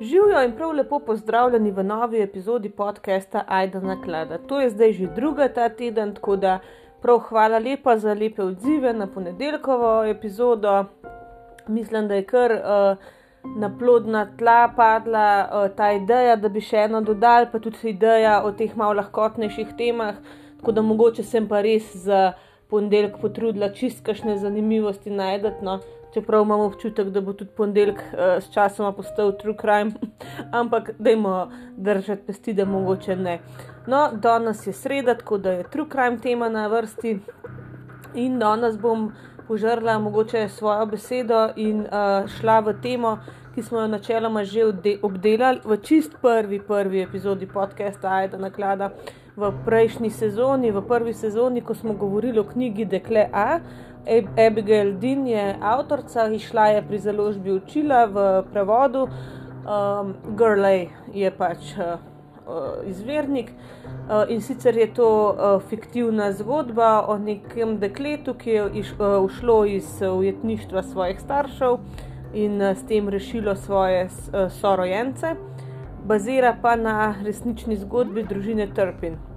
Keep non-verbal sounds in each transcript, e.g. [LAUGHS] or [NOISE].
Živijo in prav lepo pozdravljeni v novi epizodi podcasta Aida na klada. To je zdaj že druga ta teden, tako da prav hvala lepa za lepe odzive na ponedeljkovo epizodo. Mislim, da je kar uh, na plodna tla padla uh, ta ideja, da bi še eno dodal, pa tudi ideja o teh malo lahkotnejših temah, tako da mogoče sem pa res za ponedeljek potrudila čistkašne zanimivosti najdete. No čeprav imamo občutek, da bo tudi ponedeljek uh, s časoma postal true crime, [LAUGHS] ampak dajmo držati pesti, da mogoče ne. No, danes je sreda, tako da je true crime tema na vrsti in danes bom požrla mogoče svojo besedo in uh, šla v temo, ki smo jo načeloma že obdelali v čist prvi, prvi epizodi podcasta Aida Naklada. V prejšnji sezoni, v prvi sezoni, ko smo govorili o knjigi Dekle A, Abigail Dean je avtorica, išla je pri založbi učila v prevodu, um, Girlay je pač uh, uh, izvirnik. Uh, in sicer je to uh, fiktivna zgodba o nekem dekletu, ki je iš, uh, ušlo iz uh, ujetništva svojih staršev in uh, s tem rešilo svoje uh, sorojence, bazira pa na resnični zgodbi družine Trpin.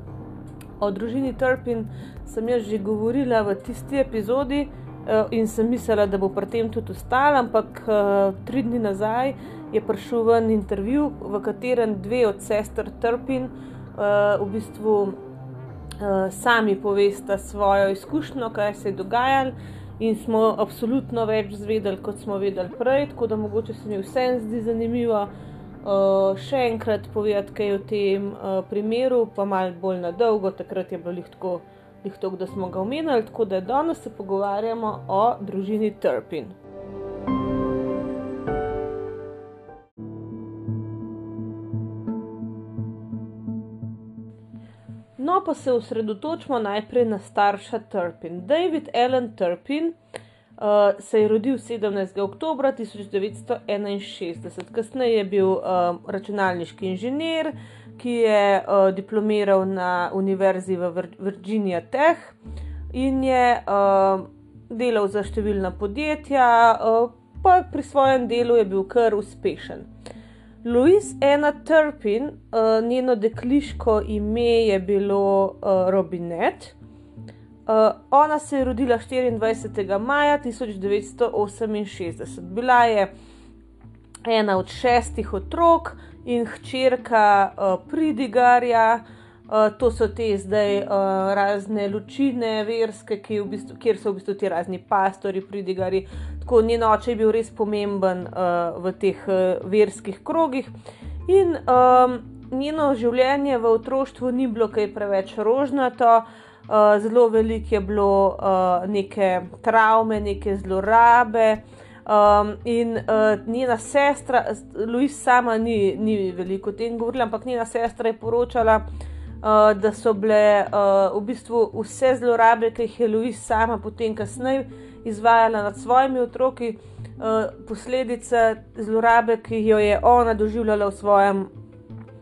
O družini Trpin sem jaz že govorila v tisti epizodi uh, in sem mislila, da bo pri tem tudi ostala, ampak uh, tri dni nazaj je prišel ven intervju, v katerem dve od sester Trpin uh, v bistvu sami povesta svojo izkušnjo, kaj se je dogajalo. In smo absolutno več zvedeli, kot smo vedeli prej, tako da mogoče se mi vsem zdi zanimivo, uh, še enkrat povedati kaj o tem uh, primeru, pa malo bolj na dolgo, takrat je bilo lahko to, da smo ga omenili, tako da danes se pogovarjamo o družini Trpin. No, pa se osredotočimo najprej na starša Trpin. David Allen Trpin uh, se je rodil 17. oktober 1961. Kasneje je bil uh, računalniški inženir, ki je uh, diplomiral na Univerzi v Virginia Tech in je uh, delal za številna podjetja, uh, pa pri svojem delu je bil kar uspešen. Louis Anna Turpin, uh, njeno dekliško ime je bilo uh, Robinet. Uh, ona se je rodila 24. maja 1968. Bila je ena od šestih otrok in hčerka uh, Pridigarja. Uh, to so te zdaj uh, razne lučine, verske, v bistvu, kjer so v bistvu ti razni pastori, pridigari. Tako njen oče je bil res pomemben uh, v teh uh, verskih krogih. In um, njeno življenje v otroštvu ni bilo kaj preveč rožnato. Uh, uh, zelo veliko je bilo uh, neke travme, neke zlorabe. Um, in uh, njena sestra, Louis, sama ni, ni veliko o tem govorila, ampak njena sestra je poročala, uh, da so bile uh, v bistvu vse zlorabe, ki jih je Louis sama potem kasneje izvajala nad svojimi otroki, uh, posledica zlorabe, ki jo je ona doživljala v svojem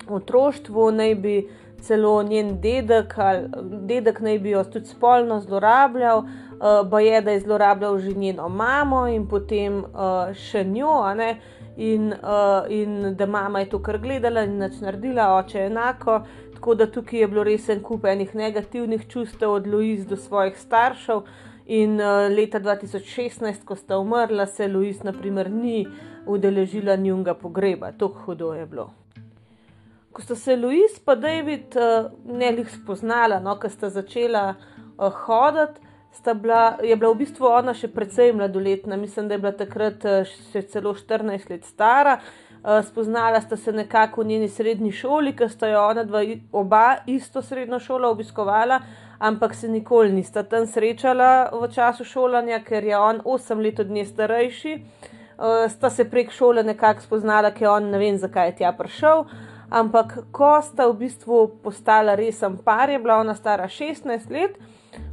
otroštvu, naj bi uh, celo njen dedek, ali dedek naj bi jo tudi spolno zlorabljal, uh, pa je, da je zlorabljal že njeno mamo in potem uh, še njo, in, uh, in da mama je to kar gledala in nič naredila, oče enako. Tako da tukaj je bilo res en kup enih negativnih čustev od Louis do svojih staršev. In uh, leta 2016, ko sta umrla, se Louis, na primer, ni udeležila njunga pogreba, tako hudo je bilo ko sta se Louis in David uh, ne lih spoznala, no, ko sta začela uh, hoditi, bila, je bila v bistvu ona še precej mladoletna, mislim, da je bila takrat uh, še celo 14 let stara. Uh, spoznala sta se nekako v njeni srednji šoli, ker sta jo ona dva, oba isto srednjo šolo obiskovala, ampak se nikoli nista tam srečala v času šolanja, ker je on 8 let od nje starejši. Uh, sta se prek šole nekako spoznala, ker on ne vem, zakaj je tja prišel. Uh, Ampak ko sta v bistvu postala resen par, je bila ona stara 16 let,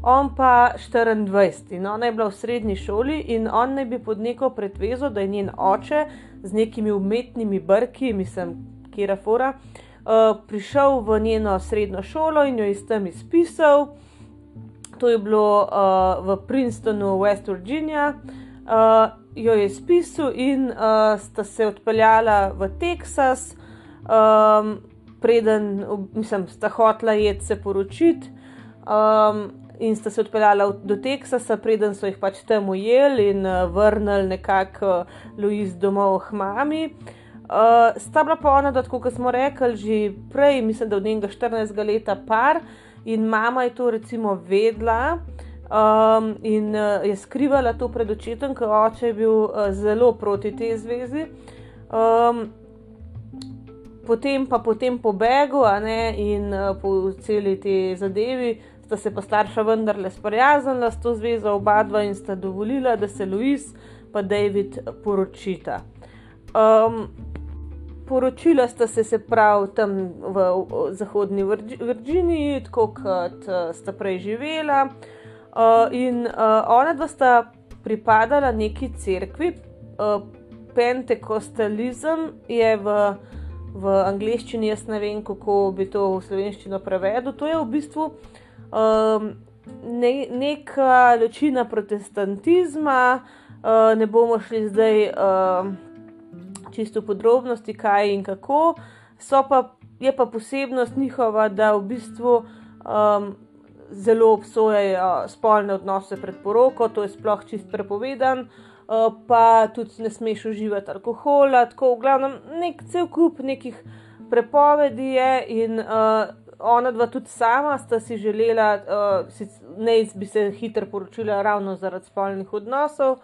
on pa 24. In ona je bila v srednji šoli in on naj bi pod neko pretvezo, da je njen oče z nekimi umetnimi brki, mislim, kjer afora, uh, prišel v njeno srednjo šolo in jo je tam izpisal. To je bilo uh, v Princetonu, West Virginia. uh, jo je spisal in uh, sta se odpeljala v Teksas, um, preden, mislim, sta hotla jed se poročiti. Um, In sta se odpeljala do Teksasa, preden so jih pač tam ujeli in uh, vrnili nekako uh, Louis domov k mami. Uh, sta bila pa ona, kot smo rekli, že prej, mislim, da od njega 14 let par in mama je to recimo vedla um, in uh, je skrivala to pred očetom, ker oče je bil uh, zelo proti tej zvezi. Um, potem pa potem pobegu ne, in uh, po celi tej zadevi sta se pa starša vendarle sprijaznila s to zvezo, oba dva in sta dovolila, da se Louis in David poročita. Um, poročila sta se, se pravi, tam v, v zahodni Virginiji, tako kot uh, sta prej živela. Uh, in uh, ona dva sta pripadala neki cerkvi, uh, Pentekostalizem je v, v angleščini, jaz ne vem, kako bi to v slovenščino prevedel. To je v bistvu um, ne, neka ločina protestantizma, uh, ne bomo šli zdaj. Uh, čisto podrobnosti, kaj in kako. Pa, je pa posebnost njihova, da v bistvu um, zelo obsojajo spolne odnose pred poroko, to je sploh čist prepovedan. Uh, pa tudi ne smeš uživati alkohola, tako v glavnem nek cel kup nekih prepovedi je, in uh, ona dva tudi sama sta si želela, uh, ne bi se hitro poročila ravno zaradi spolnih odnosov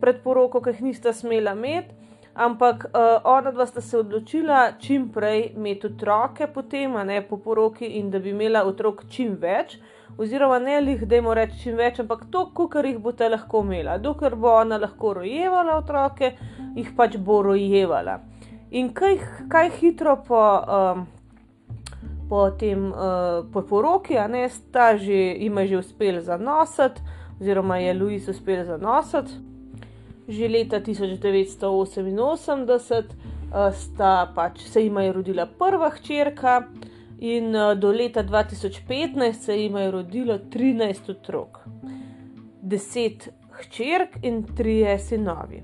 pred poroko, ki jih nista smela imeti. Ampak uh, ona dva sta se odločila čim prej imeti otroke, potem, ne po poroki, in da bi imela otrok čim več, oziroma ne lih, da jim reče čim več, ampak to, kar jih boste lahko imela. Dokler bo ona lahko rojevala otroke, jih pač bo rojevala. In kaj, kaj hitro po, um, po tem uh, po poroki, a ne sta že, ima že uspel zanositi, oziroma je Louis uspel zanositi že leta 1988 uh, sta pač se jim je rodila prva hčerka, in uh, do leta 2015 se jim je rodilo 13 otrok, 10 hčerk in 3 sinovi.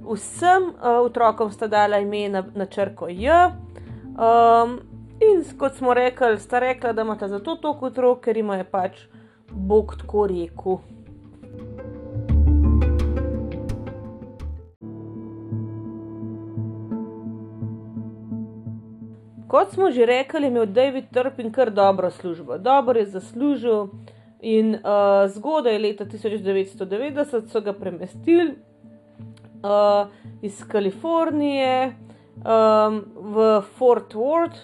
Vsem uh, otrokom sta dala ime na, na črko J. Um, in kot smo rekli, sta rekla, da imata zato toliko otrok, ker ima je pač Bog tako rekel. Kot smo že rekli, je imel David Turpin kar dobro službo, dobro je zaslužil in uh, zgodaj leta 1990 so ga premestili uh, iz Kalifornije um, v Fort Worth.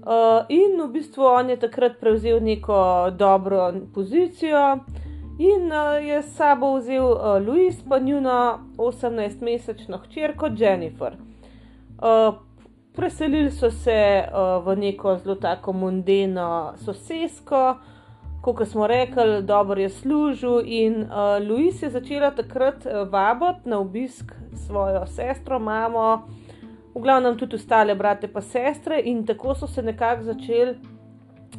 Uh, in v bistvu on je takrat prevzel neko dobro pozicijo, in uh, je s sabo vzel uh, Louis, pa njuno 18-mesečno hčerko Jennifer. Uh, Preselili so se uh, v neko zelo tako mundeno sosedsko, kot smo rekli, dobro je služil. In uh, Louis je začela takrat uh, vabiti na obisk svojo sestro, mamo, v glavnem tudi ostale brate in sestre. In tako so se nekako začeli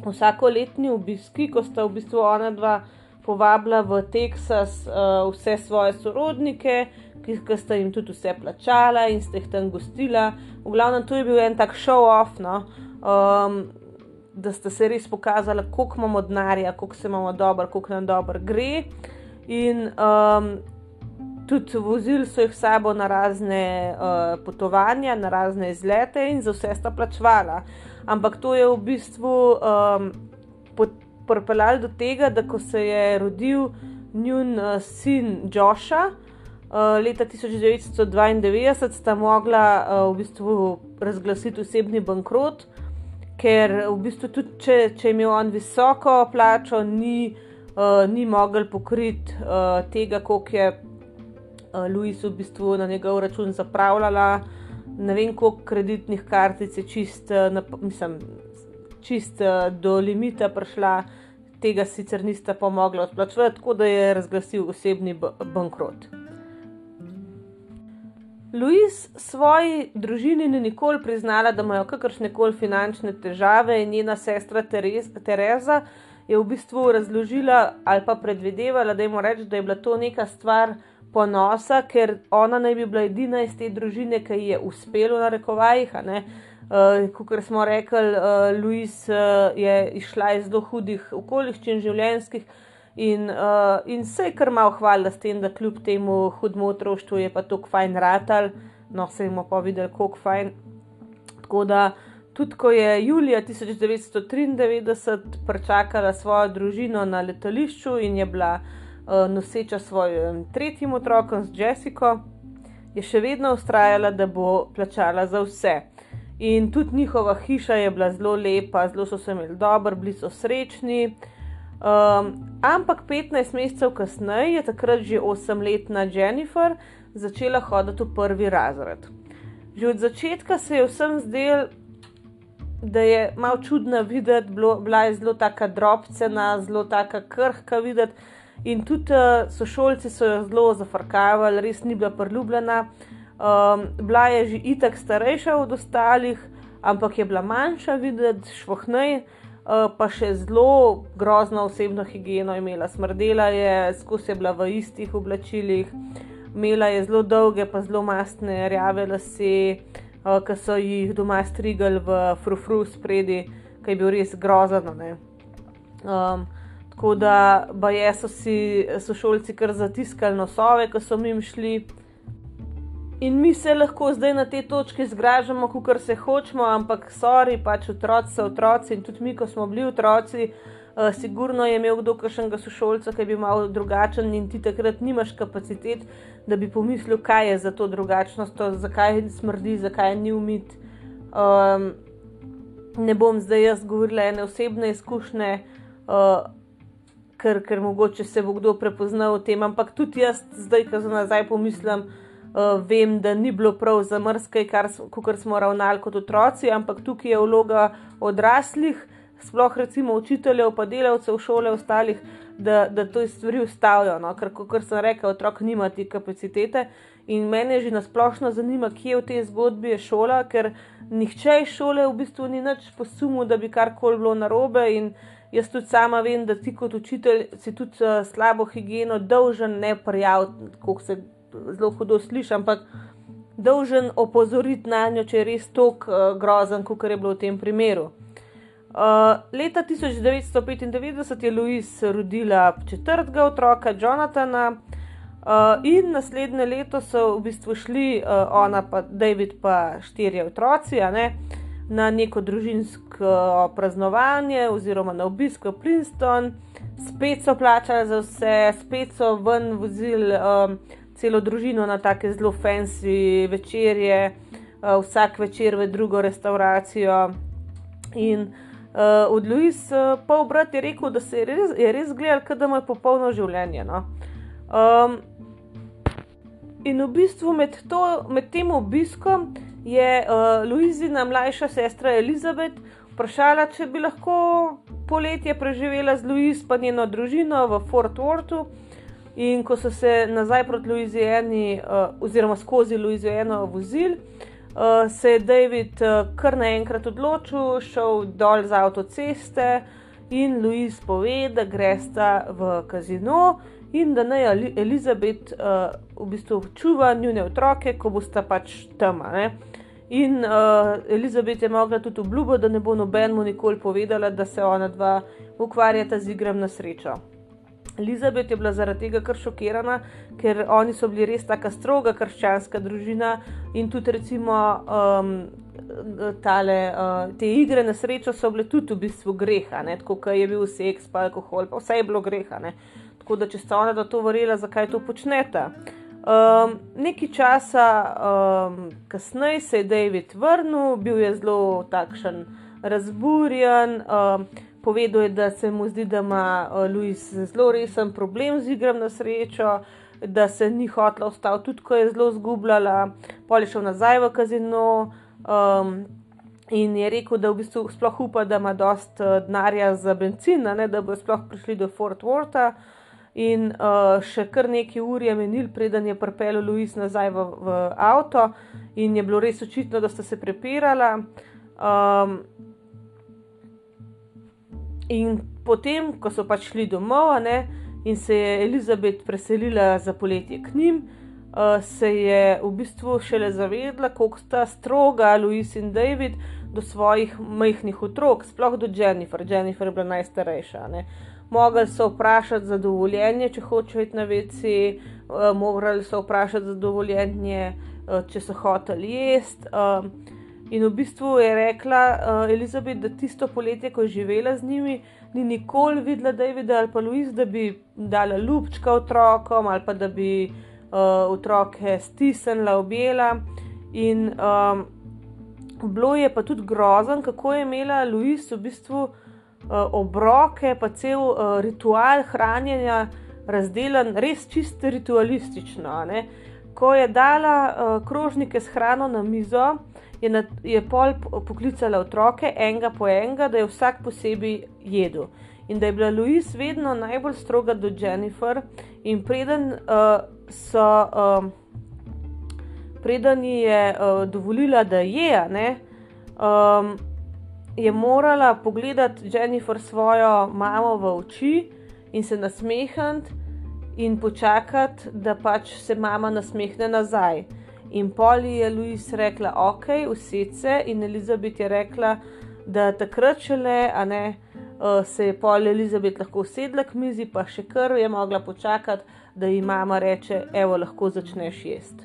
vsakoletni obiski, ko sta v bistvu ona dva povabila v Teksas uh, vse svoje sorodnike, ki, ki sta jim tudi vse plačala in ste jih tam gostila. V glavnem, to je bil en tak show-off, no? um, da ste se res pokazali, koliko imamo denarja, koliko se imamo dobro, koliko nam dobro gre. In um, tudi vozili so jih sabo na razne uh, potovanja, na razne izlete in za vse sta plačvala. Ampak to je v bistvu um, pripeljalo do tega, da ko se je rodil njun uh, sin Joša, Eh, leta 1992 sta mogla uh, v bistvu razglasiti osebni bankrot, ker v bistvu tudi če, če je imel on visoko plačo, ni, uh, ni mogel pokriti uh, tega, koliko je uh, Louis v bistvu na njegov račun zapravljala. Ne vem, koliko kreditnih kartic je čist, uh, mislim, čist uh, do limita prišla. Tega sicer nista pomogla odplačati, tako da je razglasil osebni bankrot. Louis svoji družini ni nikoli priznala, da imajo kakršne koli finančne težave, in njena sestra Terez, Tereza je v bistvu razložila ali pa predvidevala, da, reč, da je bila to neka stvar ponosa, ker ona naj bi bila edina iz te družine, ki ji je uspelo na rekovajih. Uh, Kot smo rekli, uh, Louis uh, je išla iz zelo hudih okoliščin življenjskih in, uh, in se je kar malo hvalila s tem, da kljub temu hudmu otroštvu je pa tako fajn ratal, no se jim pa videli, kako fajn. Tako da tudi ko je Julija 1993 prečakala svojo družino na letališču in je bila uh, noseča svojim tretjim otrokom z Jessico, je še vedno ustrajala, da bo plačala za vse. In tudi njihova hiša je bila zelo lepa, zelo so se imeli dobro, bili so srečni. Um, ampak 15 mesecev kasneje je takrat že 8-letna Jennifer začela hoditi v prvi razred. Že od začetka se je vsem zdel, da je malo čudna videti, bila je zelo tako drobcena, zelo tako krhka videti. In tudi uh, sošolci so jo zelo zafrkavali, res ni bila priljubljena. Um, bila je že itak starejša od ostalih, ampak je bila manjša, videti švohnej, uh, pa še zelo grozno osebno higieno imela. Smrdela je, skozi je bila v istih oblačilih, imela je zelo dolge, pa zelo mastne, rjave lase, uh, ki so jih doma strigali v frufru spredi, ki je bil res grozen. Um, tako da je so si sošolci kar zatiskali nosove, ko so jim šli. In mi se lahko zdaj na te točke zgražamo, kot se hočemo, ampak sorry, pač otroci so otroci in tudi mi, ko smo bili otroci. Uh, sigurno je imel kdo kakšnega sošolca, ki je bil malo drugačen, in ti takrat nimaš kapacitet, da bi pomislil, kaj je za to drugačnost, to, zakaj smrdi, zakaj ni umit. Um, ne bom zdaj jaz govorila ene osebne izkušnje, uh, ker, ker mogoče se bo kdo prepoznal v tem, ampak tudi jaz, zdaj, ko za nazaj pomislim. Uh, vem, da ni bilo prav za mrske, kar smo ravnali kot otroci, ampak tukaj je vloga odraslih, sploh recimo učiteljev, pa delavcev šole, ostalih, da, da to stvari ustavijo. No? Ker, kot sem rekel, otrok nima te kapacitete. In mene že nasplošno zanima, kje v tej zgodbi je šola, ker nihče iz šole v bistvu ni nič posumil, da bi karkoli bilo narobe. Jaz tudi sama vem, da ti kot učitelj si tudi uh, slabo higieno dolžen ne prijaviti, kot se zelo hudo sliši, ampak dolžen opozoriti na njo, če je res tako uh, grozen, kot je bilo v tem primeru. Uh, leta 1995 je Louise rodila četrtega otroka, Jonathana, uh, in naslednje leto so v bistvu šli, uh, ona pa David, pa štirje otroci, ne, na neko družinsko praznovanje oziroma na obisk v Princeton, spet so plačali za vse, spet so ven vozili um, celo družino na take zelo fancy večerje, uh, vsak večer v drugo restauracijo. In Uh, od Louis uh, pol brat je rekel, da se je res, je res gledal, da ima popolno življenje. No? Um, in v bistvu med, to, med tem obiskom je uh, Louisina mlajša sestra Elizabeth vprašala, če bi lahko poletje preživela z Louis pa njeno družino v Fort Worthu. In ko so se nazaj proti Louisiani, uh, oziroma skozi Louisiano vozili, uh, se je David uh, kar naenkrat odločil, šel dol z avtoceste in Louis pove, da gresta v kazino in da naj Elizabeth uh, v bistvu čuva njune otroke, ko bosta pač tam. In uh, Elizabeth je mogla tudi obljubo, da ne bo nobenemu nikoli povedala, da se ona dva ukvarjata z igram na srečo. Elizabeth je bila zaradi tega kar šokirana, ker oni so bili res tako stroga krščanska družina in tudi recimo um, tale, uh, te igre na srečo so bile tudi v bistvu greha, ne? tako kot je bil seks, pa alkohol, pa vse je bilo greha. Ne? Tako da če sta ona da to verjela, zakaj to počnete. Um, Nekaj časa um, kasneje se je David vrnil, bil je zelo takšen razburjen. Um, Povedal je, da se mu zdi, da ima Louis zelo resen problem z igram na srečo, da se ni hotla ostati, tudi ko je zelo zgubljala, pol je šel nazaj v kazino. Um, in je rekel, da v bistvu sploh upa, da ima dost denarja za benzin, ne, da bo sploh prišli do Fort Wortha. In uh, še kar nekaj ur je menil, preden je pripeljal Louis nazaj v, v avto, in je bilo res očitno, da sta se prepirala. Um, In potem, ko so pač šli domov, ne, in se je Elizabeth preselila za poletje k njim, uh, se je v bistvu šele zavedla, kako sta stroga Louis in David do svojih majhnih otrok, sploh do Jennifer. Jennifer je bila najstarejša. Ne. Mogli so vprašati za dovoljenje, če hočejo iti na veci, uh, morali so vprašati za dovoljenje, uh, če so hoteli jesti. Uh, in v bistvu je rekla uh, Elizabeth, da tisto poletje, ko je živela z njimi, ni nikoli videla Davida ali pa Louis, da bi dala ljubčka otrokom ali pa da bi uh, otroke stisnila, objela. In um, bilo je pa tudi grozen, kako je imela Louis v bistvu uh, obroke, pa cel uh, ritual hranjenja razdeljen, res čisto ritualistično. Ne? Ko je dala uh, krožnike s hrano na mizo, je, na, je pol poklicala otroke, enega po enega, da je vsak posebej jedel. In da je bila Louise vedno najbolj stroga do Jennifer, in preden uh, so. Uh, Preden ji je uh, dovolila, da je, ne, um, je morala pogledati Jennifer svojo mamo v oči in se nasmehniti, in počakati, da pač se mama nasmehne nazaj. In Poli je Louis rekla, ok, vse, in Elizabeth je rekla, da takrat šele, a ne, uh, se je Poli Elizabeth lahko usedla k mizi, pa še kar je mogla počakati, da ji mama reče, evo, lahko začneš jesti.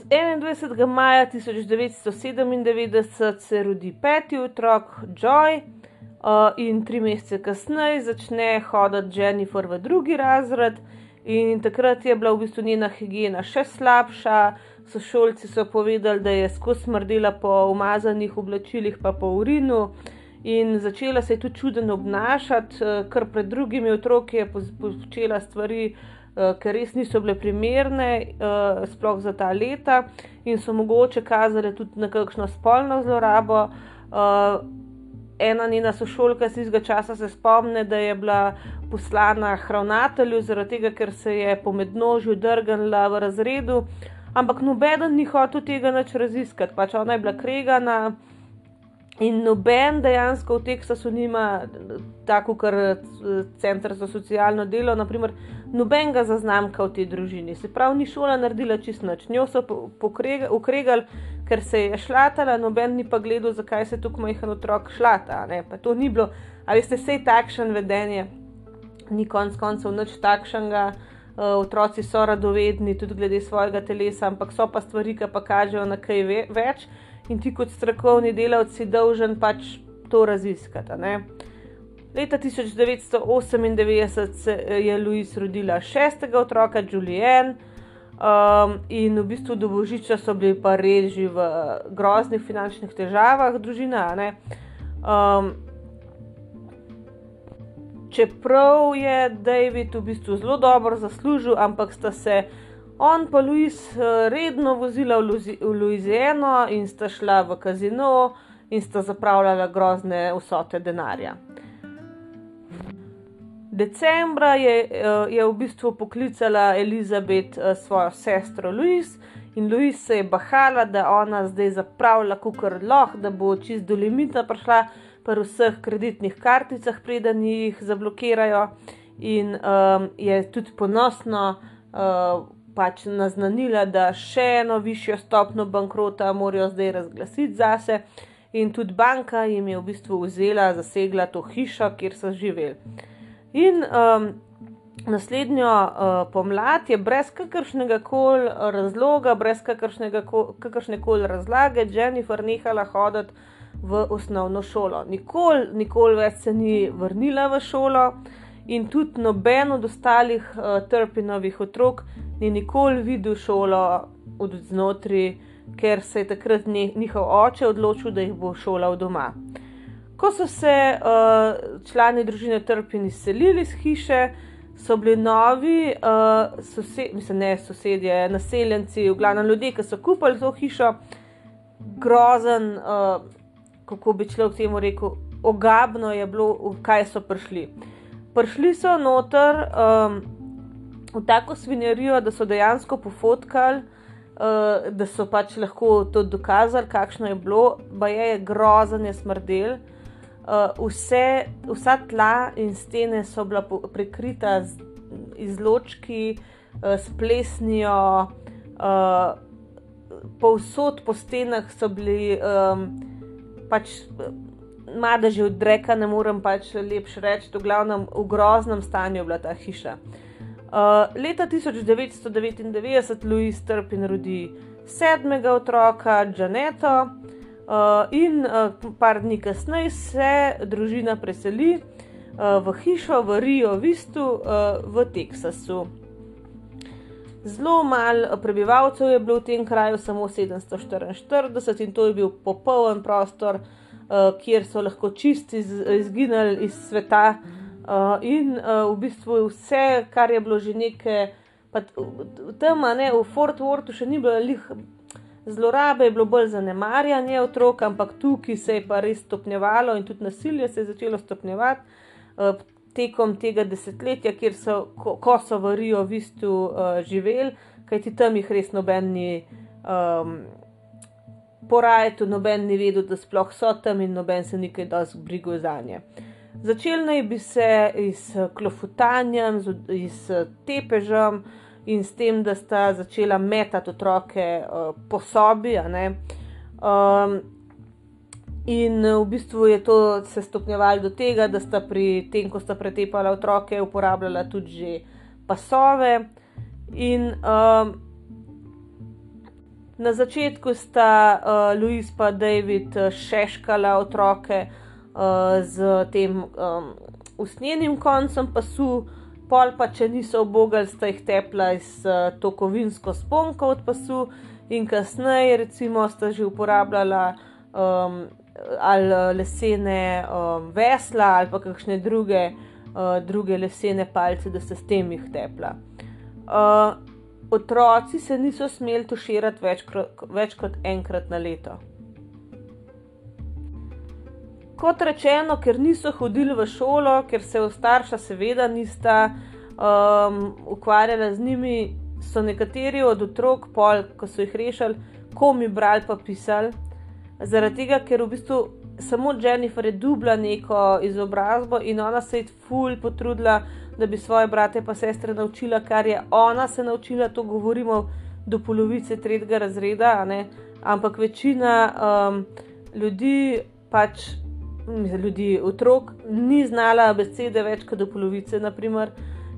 Z 21. maja 1997 se rodi peti otrok, Joy. Uh, in tri mesece kasneje začne hoditi Jennifer v drugi razred, in takrat je bila v bistvu njena higiena še slabša. Sošolci so povedali, da je skozi smrdela po umazanih oblačilih, pa po urinu, in začela se je tudi čudno obnašati, ker pred drugimi otroki je počela stvari, ki res niso bile primerne, sploh za ta leta, in so mogoče kazale tudi na kakšno spolno zlorabo. Uh, ena njena sošolka iz tistega časa se spomne, da je bila poslana ravnatelju, zaradi tega, ker se je po mednožju drgnila v razredu, ampak noben ni hotel tega več raziskati, pač ona je bila kregana. In noben dejansko v Teksasu nima, tako kot Center za socialno delo, naprimer, nobenega zaznamka v tej družini. Se pravi, ni šola naredila čist noč. Njo so ukregali, ker se je šlatala, noben ni pa gledal, zakaj se tukaj majhen otrok šlata. To ni bilo, ali ste vse takšen vedenje, ni konc koncev nič takšnega. Uh, otroci so radovedni tudi glede svojega telesa, ampak so pa stvari, ki pa kažejo na kaj ve več in ti kot strokovni delavci si dolžen pač to raziskati. Leta 1998 je Louis rodila šestega otroka, Julien, um, in v bistvu do božiča so bili pa res že v groznih finančnih težavah, družina. Um, čeprav je David v bistvu zelo dobro zaslužil, ampak sta se on pa Louis eh, redno vozila v Louisiano in sta šla v kazino in sta zapravljala grozne vsote denarja. Decembra je, eh, je v bistvu poklicala Elizabeth eh, svojo sestro Louis in Louis se je bahala, da ona zdaj zapravlja kukar loh, da bo čist do limita prišla pri vseh kreditnih karticah, preden jih zablokirajo in um, je tudi ponosno uh, pač naznanila, da še eno višjo stopno bankrota morajo zdaj razglasiti zase. In tudi banka jim je v bistvu vzela, zasegla to hišo, kjer so živeli. In um, naslednjo uh, pomlad je brez kakršnega koli razloga, brez kakršne koli razlage, Jennifer nehala hoditi v osnovno šolo. Nikoli, nikoli več se ni vrnila v šolo, in tudi noben od ostalih uh, trpinovih otrok ni nikoli videl šolo od znotraj, ker se je takrat njihov oče odločil, da jih bo šolal doma. Ko so se uh, člani družine Trpin izselili iz hiše, so bili novi, uh, sosed, mislim, ne sosedje, naseljenci, v glavnem ljudje, ki so kupili to hišo, grozen, uh, kako bi človek temu rekel, ogabno je bilo, v kaj so prišli. Prišli so noter. Um, v tako svinjarijo, da so dejansko pofotkali uh, da so pač lahko to dokazali, kakšno je bilo, pa je grozen, je smrdel. Uh, vse, vsa tla in stene so bila prekrita z izločki, uh, s plesnijo, uh, povsod po stenah so bili um, pač. Mada že od reka, ne morem pač lepše reči, v glavnem v groznem stanju je bila ta hiša. Uh, leta 1999 Louis Turpin rodi sedmega otroka, Janeto, uh, in uh, par dni kasneje se družina preseli uh, v hišo v Rio Vistu uh, v Teksasu. Zelo malo prebivalcev je bilo v tem kraju, samo 744, in to je bil popoln prostor, kjer so lahko čisti izginili iz sveta. Uh, in uh, v bistvu vse, kar je bilo že nekaj, tam, ne, v Fort Worthu še ni bilo lih zlorabe, je bilo bolj zanemarjanje otrok, ampak tukaj se je pa res stopnjevalo in tudi nasilje se je začelo stopnjevati tekom tega desetletja, kjer so, ko, ko so v Rio v bistvu uh, živeli, kajti tam jih res noben ni. Um, Porajati, noben ni vedel, da sploh so tam in noben se nekaj dosti brigo za nje. Začel naj bi se iz klofutanjem, iz tepežem in s tem, da sta začela metati otroke uh, po sobi. Um, in v bistvu je to se stopnjevalo do tega, da sta pri tem, ko sta pretepala otroke, uporabljala tudi že pasove. In um, na začetku sta uh, Louis in David šeškala otroke uh, z tem um, usnjenim koncem pasu, pol pa če niso obogali, sta jih tepla z uh, to kovinsko sponko od pasu, in kasneje, recimo, sta že uporabljala um, ali lesene um, vesla ali pa kakšne druge, uh, druge lesene palce, da se s tem jih tepla. Uh, otroci se niso smeli tuširati več, več kot enkrat na leto kot rečeno, ker niso hodili v šolo, ker se starša seveda nista um, ukvarjala z njimi, so nekateri od otrok, pol, ko so jih rešili, komi brali pa pisali. Zaradi tega, ker v bistvu samo Jennifer je dubla neko izobrazbo in ona se je ful potrudila, da bi svoje brate in sestre naučila, kar je ona se naučila, to govorimo do polovice tretjega razreda, ampak večina um, ljudi pač ljudi, otrok, ni znala besede več kot do polovice, naprimer,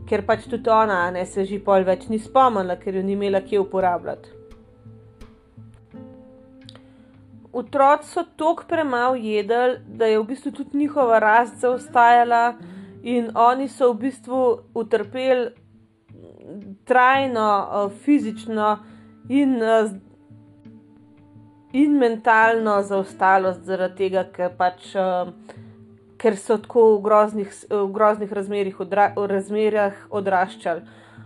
ker pač tudi ona ne, se že pol več ni spomnila, ker jo ni imela kje uporabljati. Otroci so tako premalo jedli, da je v bistvu tudi njihova rast zaostajala, in oni so v bistvu utrpeli trajno, uh, fizično in uh, in mentalno zaostalost, zaradi tega, ker, pač, uh, ker so tako v groznih, v groznih odra, razmerah odraščali.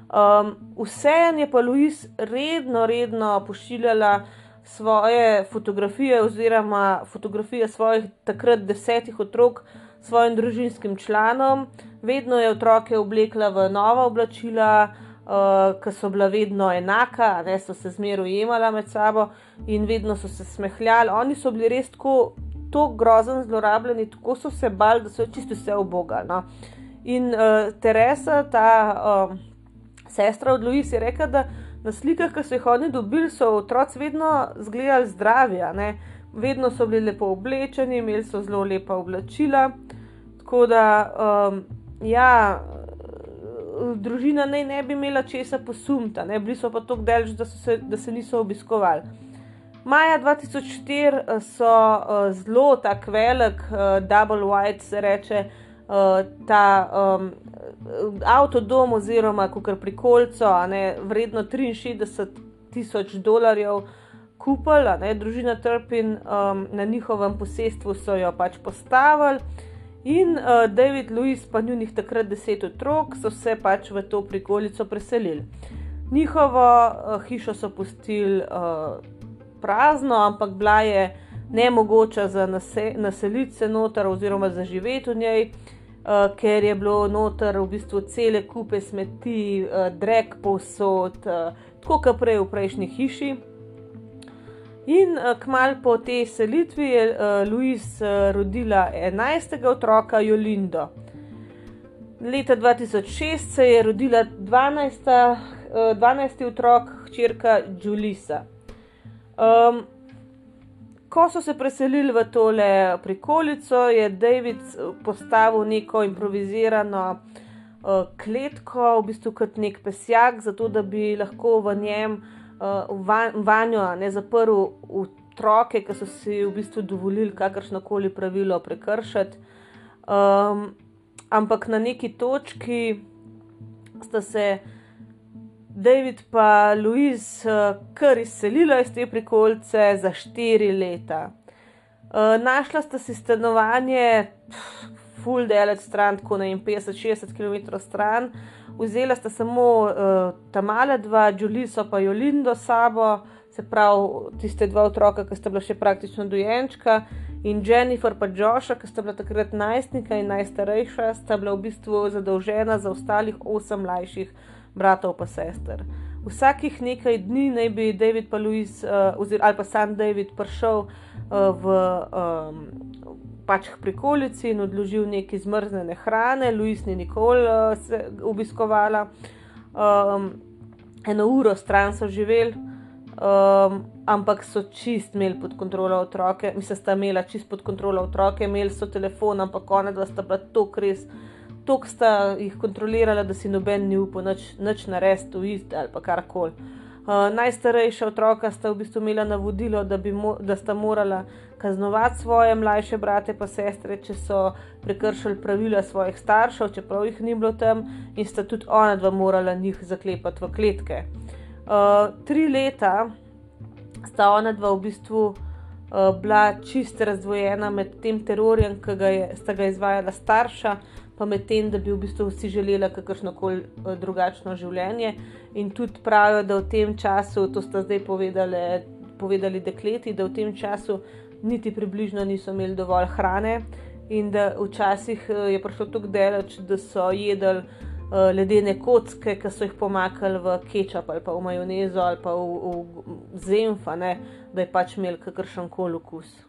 Um, Vseeno je pa Louis redno, redno pošiljala svoje fotografije, oziroma fotografije svojih takrat desetih otrok svojim družinskim članom, vedno je otroke oblekla v nova oblačila uh, ki so bila vedno enaka, ne so se zmeraj ujemala med sabo in vedno so se smehljali. Oni so bili res tako, tako grozen, zlorabljeni, tako so se bali, da so čisto vse obogali. No. In uh, Teresa, ta uh, sestra od Louis, je rekla, da na slikah, ki so jih oni dobili, so otroci vedno izgledali zdravi, vedno so bili lepo oblečeni, imeli so zelo lepa oblačila. Tako da, um, ja, družina naj ne bi imela česa posumta, ne? bili so pa tako delž, da, se, da se niso obiskovali. Maja 2004 eh, so uh, zelo tako velik, uh, double white se reče, uh, ta um, avtodom oziroma kar pri kolcu, vredno 63 tisoč dolarjev. Kupel, ne, družina Trpin um, na njihovem posestvu so jo pač postavili, In uh, David, Louis, pa njunih takrat deset otrok, so se pač v to prikolico preselili. Njihovo uh, hišo so pustili uh, prazno, ampak bila je ne mogoča za naseliti se noter oziroma za živeti v njej, uh, ker je bilo noter v bistvu cele kupe smeti, uh, drek povsod, uh, tako kot prej v prejšnji hiši. In uh, kmalu po tej selitvi je uh, Louise uh, rodila 11. otroka, Jolindo. Leta 2006 se je rodila 12. Uh, 12. otrok, hčerka Julisa. Um, ko so se preselili v tole prikolico, je David postavil neko improvizirano uh, kletko, v bistvu kot nek pesjak, zato da bi lahko v njem, uh, vanjo, ne zaprl otroke, ki so si v bistvu dovolili kakršno koli pravilo prekršiti. Um, ampak na neki točki sta se. David pa Louis uh, kar izselila iz te prikolice za štiri leta. Uh, našla sta si stanovanje, full delec stran, tako na 50-60 km stran, vzela sta samo uh, ta mala dva, Juliso pa Jolindo sabo, se pravi tiste dva otroka, ki sta bila še praktično dojenčka. In Jennifer pa Joša, ki sta bila takrat najstnika in najstarejša, sta bila v bistvu zadolžena za ostalih osem mlajših bratov in sester. Vsakih nekaj dni naj bi David pa Louis, uh, ali pa sam David, prišel uh, v um, pač prikolici in odložil nekaj zmrznjene hrane, Louis ni nikoli uh, se obiskovala. Um, eno uro stran so živeli, um, ampak so čist imeli pod kontrolo otroke, mislim, da sta imela čist pod kontrolo otroke, imeli so telefon, ampak one dva sta bila to kres tako sta jih kontrolirala, da si noben ni upal nič narediti, uist ali pa karkoli. Uh, najstarejša otroka sta v bistvu imela navodilo, da, mo da sta morala kaznovati svoje mlajše brate in sestre, če so prekršili pravila svojih staršev, čeprav jih ni bilo tam, in sta tudi ona dva morala njih zaklepati v kletke. Uh, tri leta sta ona dva v bistvu uh, bila čist razdvojena med tem terorjem, ki ga je, sta ga izvajala starša pa medtem, da bi v bistvu vsi želeli kakršno koli eh, drugačno življenje. In tudi pravijo, da v tem času, to sta zdaj povedali, povedali dekleti, da v tem času niti približno niso imeli dovolj hrane in da včasih eh, je prišlo tako daleč, da so jedli. Uh, ledene kocke, ki so jih pomakali v kečap ali pa v majonezo ali pa v, v zemfa, ne, da je pač imel kakršen koli okus.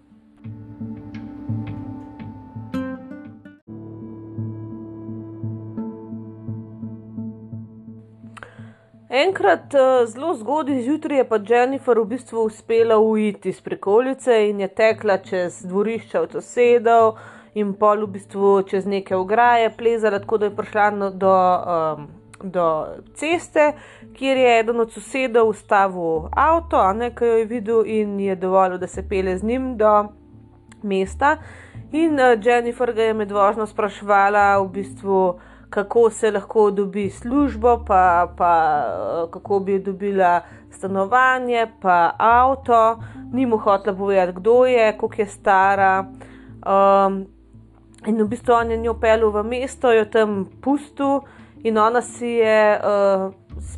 Enkrat eh, zelo zgodaj zjutraj je pa Jennifer v bistvu uspela uiti iz prikolice in je tekla čez dvorišče od sosedov in pol v bistvu čez neke ograje plezala, tako da je prišla do, um, do ceste, kjer je eden od sosedov ustavil avto, a ne kaj jo je videl in je dovolil, da se pele z njim do mesta. In uh, Jennifer ga je med vožnjo spraševala v bistvu kako se lahko dobi službo, pa, pa kako bi dobila stanovanje, pa avto, ni mu hotela povedati, kdo je, koliko je stara. Um, in v bistvu on je njo pelil v mesto, jo tam pustil, in ona si je uh,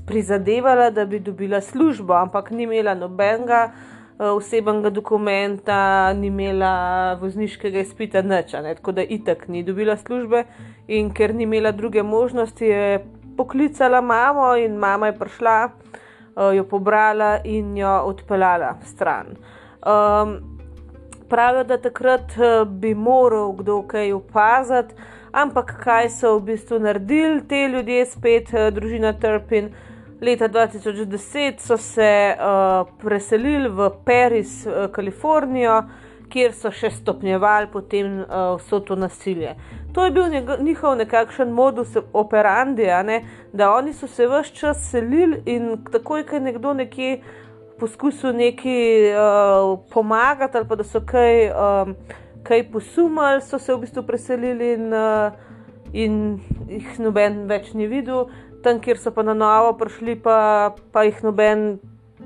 prizadevala, da bi dobila službo, ampak ni imela nobenega. Eh, osebnega dokumenta, ni imela vozniškega izpita, ne? tako da itak ni dobila službe. In ker ni imela druge možnosti, je poklicala mamo in mama je prišla, eh, jo pobrala in jo odpeljala stran. Um, pravijo, da takrat eh, bi moral kdo kaj opaziti, ampak kaj so v bistvu naredili ti ljudje, spet družina Trpin. Leta 2010 so se uh, preselili v Paris, uh, Kalifornijo, kjer so še stopnjevali potem uh, vso to nasilje. To je bil njihov nekakšen modus operandi, ne? da oni so se vse čas selili in takoj, ko je nekdo nekje poskusil nekaj uh, pomagati ali pa da so kaj, um, kaj posumali, so se v bistvu preselili in, uh, in jih noben več ni videl tam, kjer so pa na novo prišli, pa, pa jih noben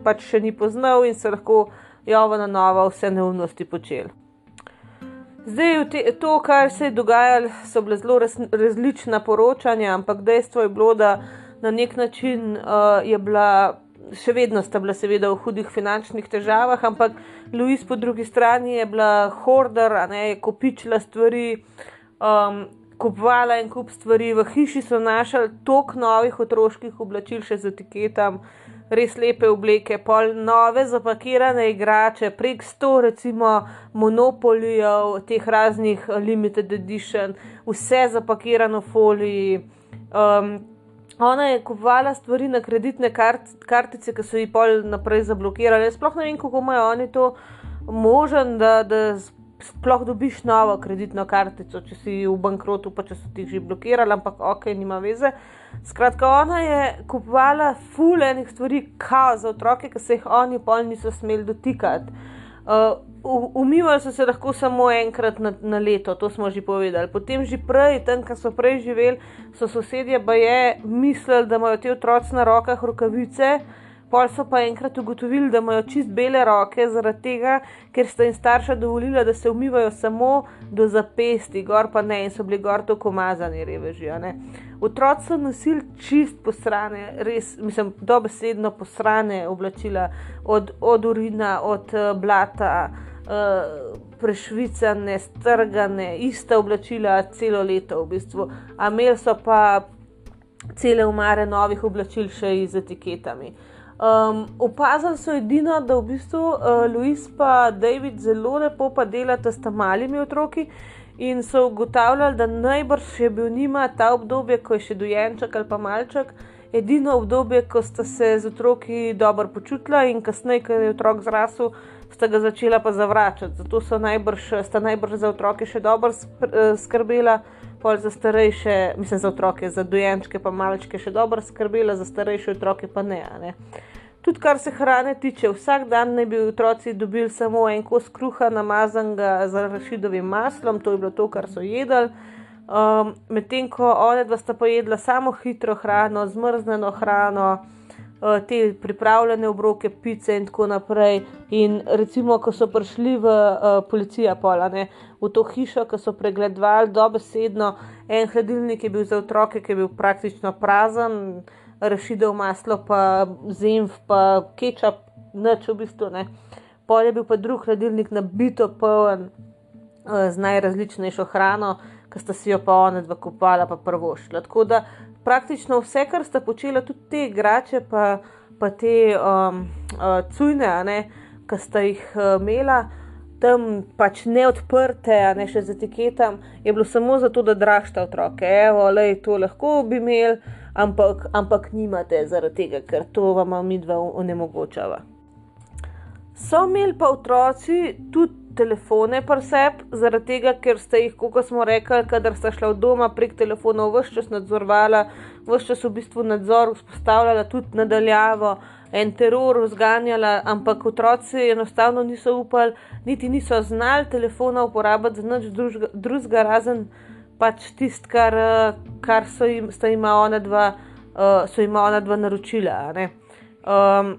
pač še ni poznal in se lahko javo na novo vse neumnosti počeli. Zdaj, te, to, kar se je dogajalo, so bile zelo raz, različna poročanja, ampak dejstvo je bilo, da na nek način uh, je bila, še vedno sta bila, seveda, v hudih finančnih težavah, ampak Louis po drugi strani je bila hordar, ne, je kopičila stvari. Um, kupovala en kup stvari, v hiši so našli toliko novih otroških oblačil, še z etiketam, res lepe obleke, pol nove zapakirane igrače, prek sto, recimo, monopolijev, teh raznih limited edition, vse zapakirano v foliji. Um, ona je kupovala stvari na kreditne kart, kartice, ki so jih pol naprej zablokirali. Sploh ne vem, kako imajo oni to možen, da, da sploh dobiš novo kreditno kartico, če si v bankrotu, pa če so ti že blokirali, ampak ok, nima veze. Skratka, ona je kupovala fulejnih stvari, kao za otroke, ki se jih oni pol niso smeli dotikati. Uh, umivali so se lahko samo enkrat na, na leto, to smo že povedali. Potem že prej, tam, kjer so prej živeli, so sosedje pa je mislili, da imajo ti otroci na rokah rokavice. Pol so pa enkrat ugotovili, da imajo čist bele roke, zaradi tega, ker sta jim starša dovolila, da se umivajo samo do zapesti, gor pa ne in so bili gor tako umazani, revežijo. Otroci so nosili čist posrane, res, mislim, dobesedno posrane oblačila, od, od urina, od uh, blata, uh, prešvicane, strgane, ista oblačila celo leto v bistvu. Ameli so pa cele umare novih oblačil še z etiketami. Um, opazili so edino, da v bistvu uh, Louis in David zelo lepo pa delata s tam malimi otroki in so ugotavljali, da najbrž je bil njima ta obdobje, ko je še dojenček ali pa malček, edino obdobje, ko sta se z otroki dobro počutila in kasneje, ko je otrok zrasel, sta ga začela pa zavračati. Zato so najbrž, najbrž za otroke še dobro eh, skrbela. Pol za starejše, mislim za otroke, za dojenčke, pa malčke še dobro skrbela, za starejše otroke pa ne. ne. Tudi kar se hrane tiče, vsak dan naj bi otroci dobili samo en kos kruha, namazanega z rašidovim maslom, to je bilo to, kar so jedli. Um, Medtem ko one dva sta pojedla samo hitro hrano, zmrznjeno hrano, te pripravljene obroke, pice in tako naprej. In recimo, ko so prišli v uh, policijo, polane, v to hišo, ki so pregledovali, dobesedno en hladilnik je bil za otroke, ki je bil praktično prazen rešitev maslo, pa zemlj, pa kečap, noč v bistvu ne. Pol je bil pa drug hladilnik nabito poln uh, z najrazličnejšo hrano, ki sta si jo pa ona dva kupala, pa prvo šla. Tako da praktično vse, kar sta počela, tudi te igrače, pa, pa te um, uh, cujne, ki sta jih uh, imela. Tam pač ne odprte, a ne še z etiketom, je bilo samo zato, da dražite otroke. Evo, lej, to lahko bi imeli, ampak, ampak nimate zaradi tega, ker to vam mi dva onemogočava. So imeli pa otroci tudi telefone preseb, zaradi tega, ker ste jih, kot smo rekli, kadar ste šli od doma prek telefonov, vse čas nadzorovala, vse čas v bistvu nadzor vzpostavljala, tudi nadaljavo, en teror vzganjala, ampak otroci enostavno niso upali, niti niso znali telefona uporabljati za nič drugega, razen pač tisto, kar, kar so jim, jim ona dva, uh, so jim ona dva naročila. Um,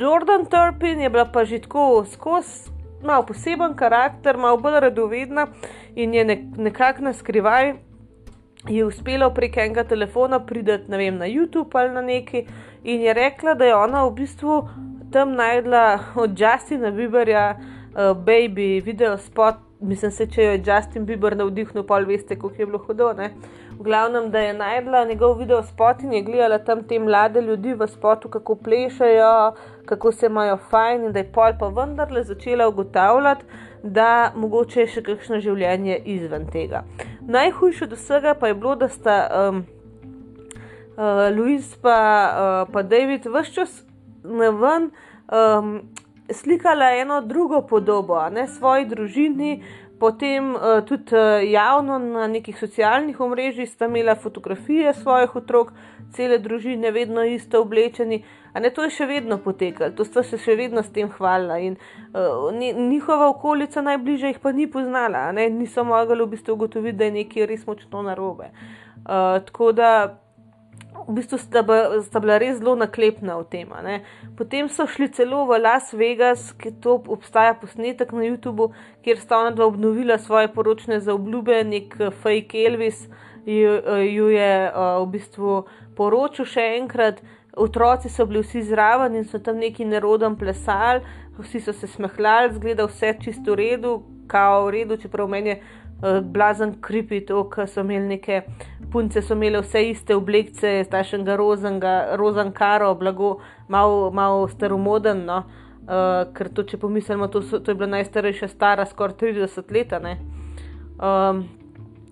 Jordan Turpin je bila pa že tako skozi. Mal poseben karakter, malo bolj radovedna in je nek, nekako na skrivaj, je uspela prek enega telefona priti vem, na YouTube ali na neki in je rekla, da je ona v bistvu tam najdla od Justina Bieberja, uh, Baby, video spot mislim, se, če jo je Justin Bieber navdihnil, pa veste, kako je bilo hudo. Ne? V glavnem, da je najdla njegov video spot in je gledala tam te mlade ljudi v spotu, kako plešajo, kako se imajo fajn, in da je pol pa vendarle začela ugotavljati, da mogoče je še kakšno življenje izven tega. Najhujše od vsega pa je bilo, da sta um, uh, Louis pa, uh, pa David vse čas na ven. Um, slikala eno drugo podobo, ne svoji družini, potem uh, tudi uh, javno na nekih socialnih omrežjih sta imela fotografije svojih otrok, cele družine, vedno isto oblečeni. A ne to je še vedno potekalo, to sta se še vedno s tem hvalila. In uh, njihova okolica najbližje jih pa ni poznala, ne? niso mogli v bistvu ugotoviti, da je nekaj res močno narobe. Uh, tako da v bistvu sta, sta bila res zelo naklepna v tem. Potem so šli celo v Las Vegas, ki to obstaja posnetek na YouTubu, kjer sta ona dva obnovila svoje poročne zaobljube, nek eh, fake Elvis ju, eh, ju je uh, v bistvu poročil še enkrat. Otroci so bili vsi zraven in so tam neki nerodom plesali, vsi so se smehljali, zgleda vse čisto v redu, kao v redu, čeprav meni je blazen kripi, to, ker so imeli neke punce, so imele vse iste oblekce, staršnega rozankaro, blago, malo mal staromoden. No? Uh, ker to, če pomislimo, to, so, to je bila najstarejša, stara skoraj 30 let. Um,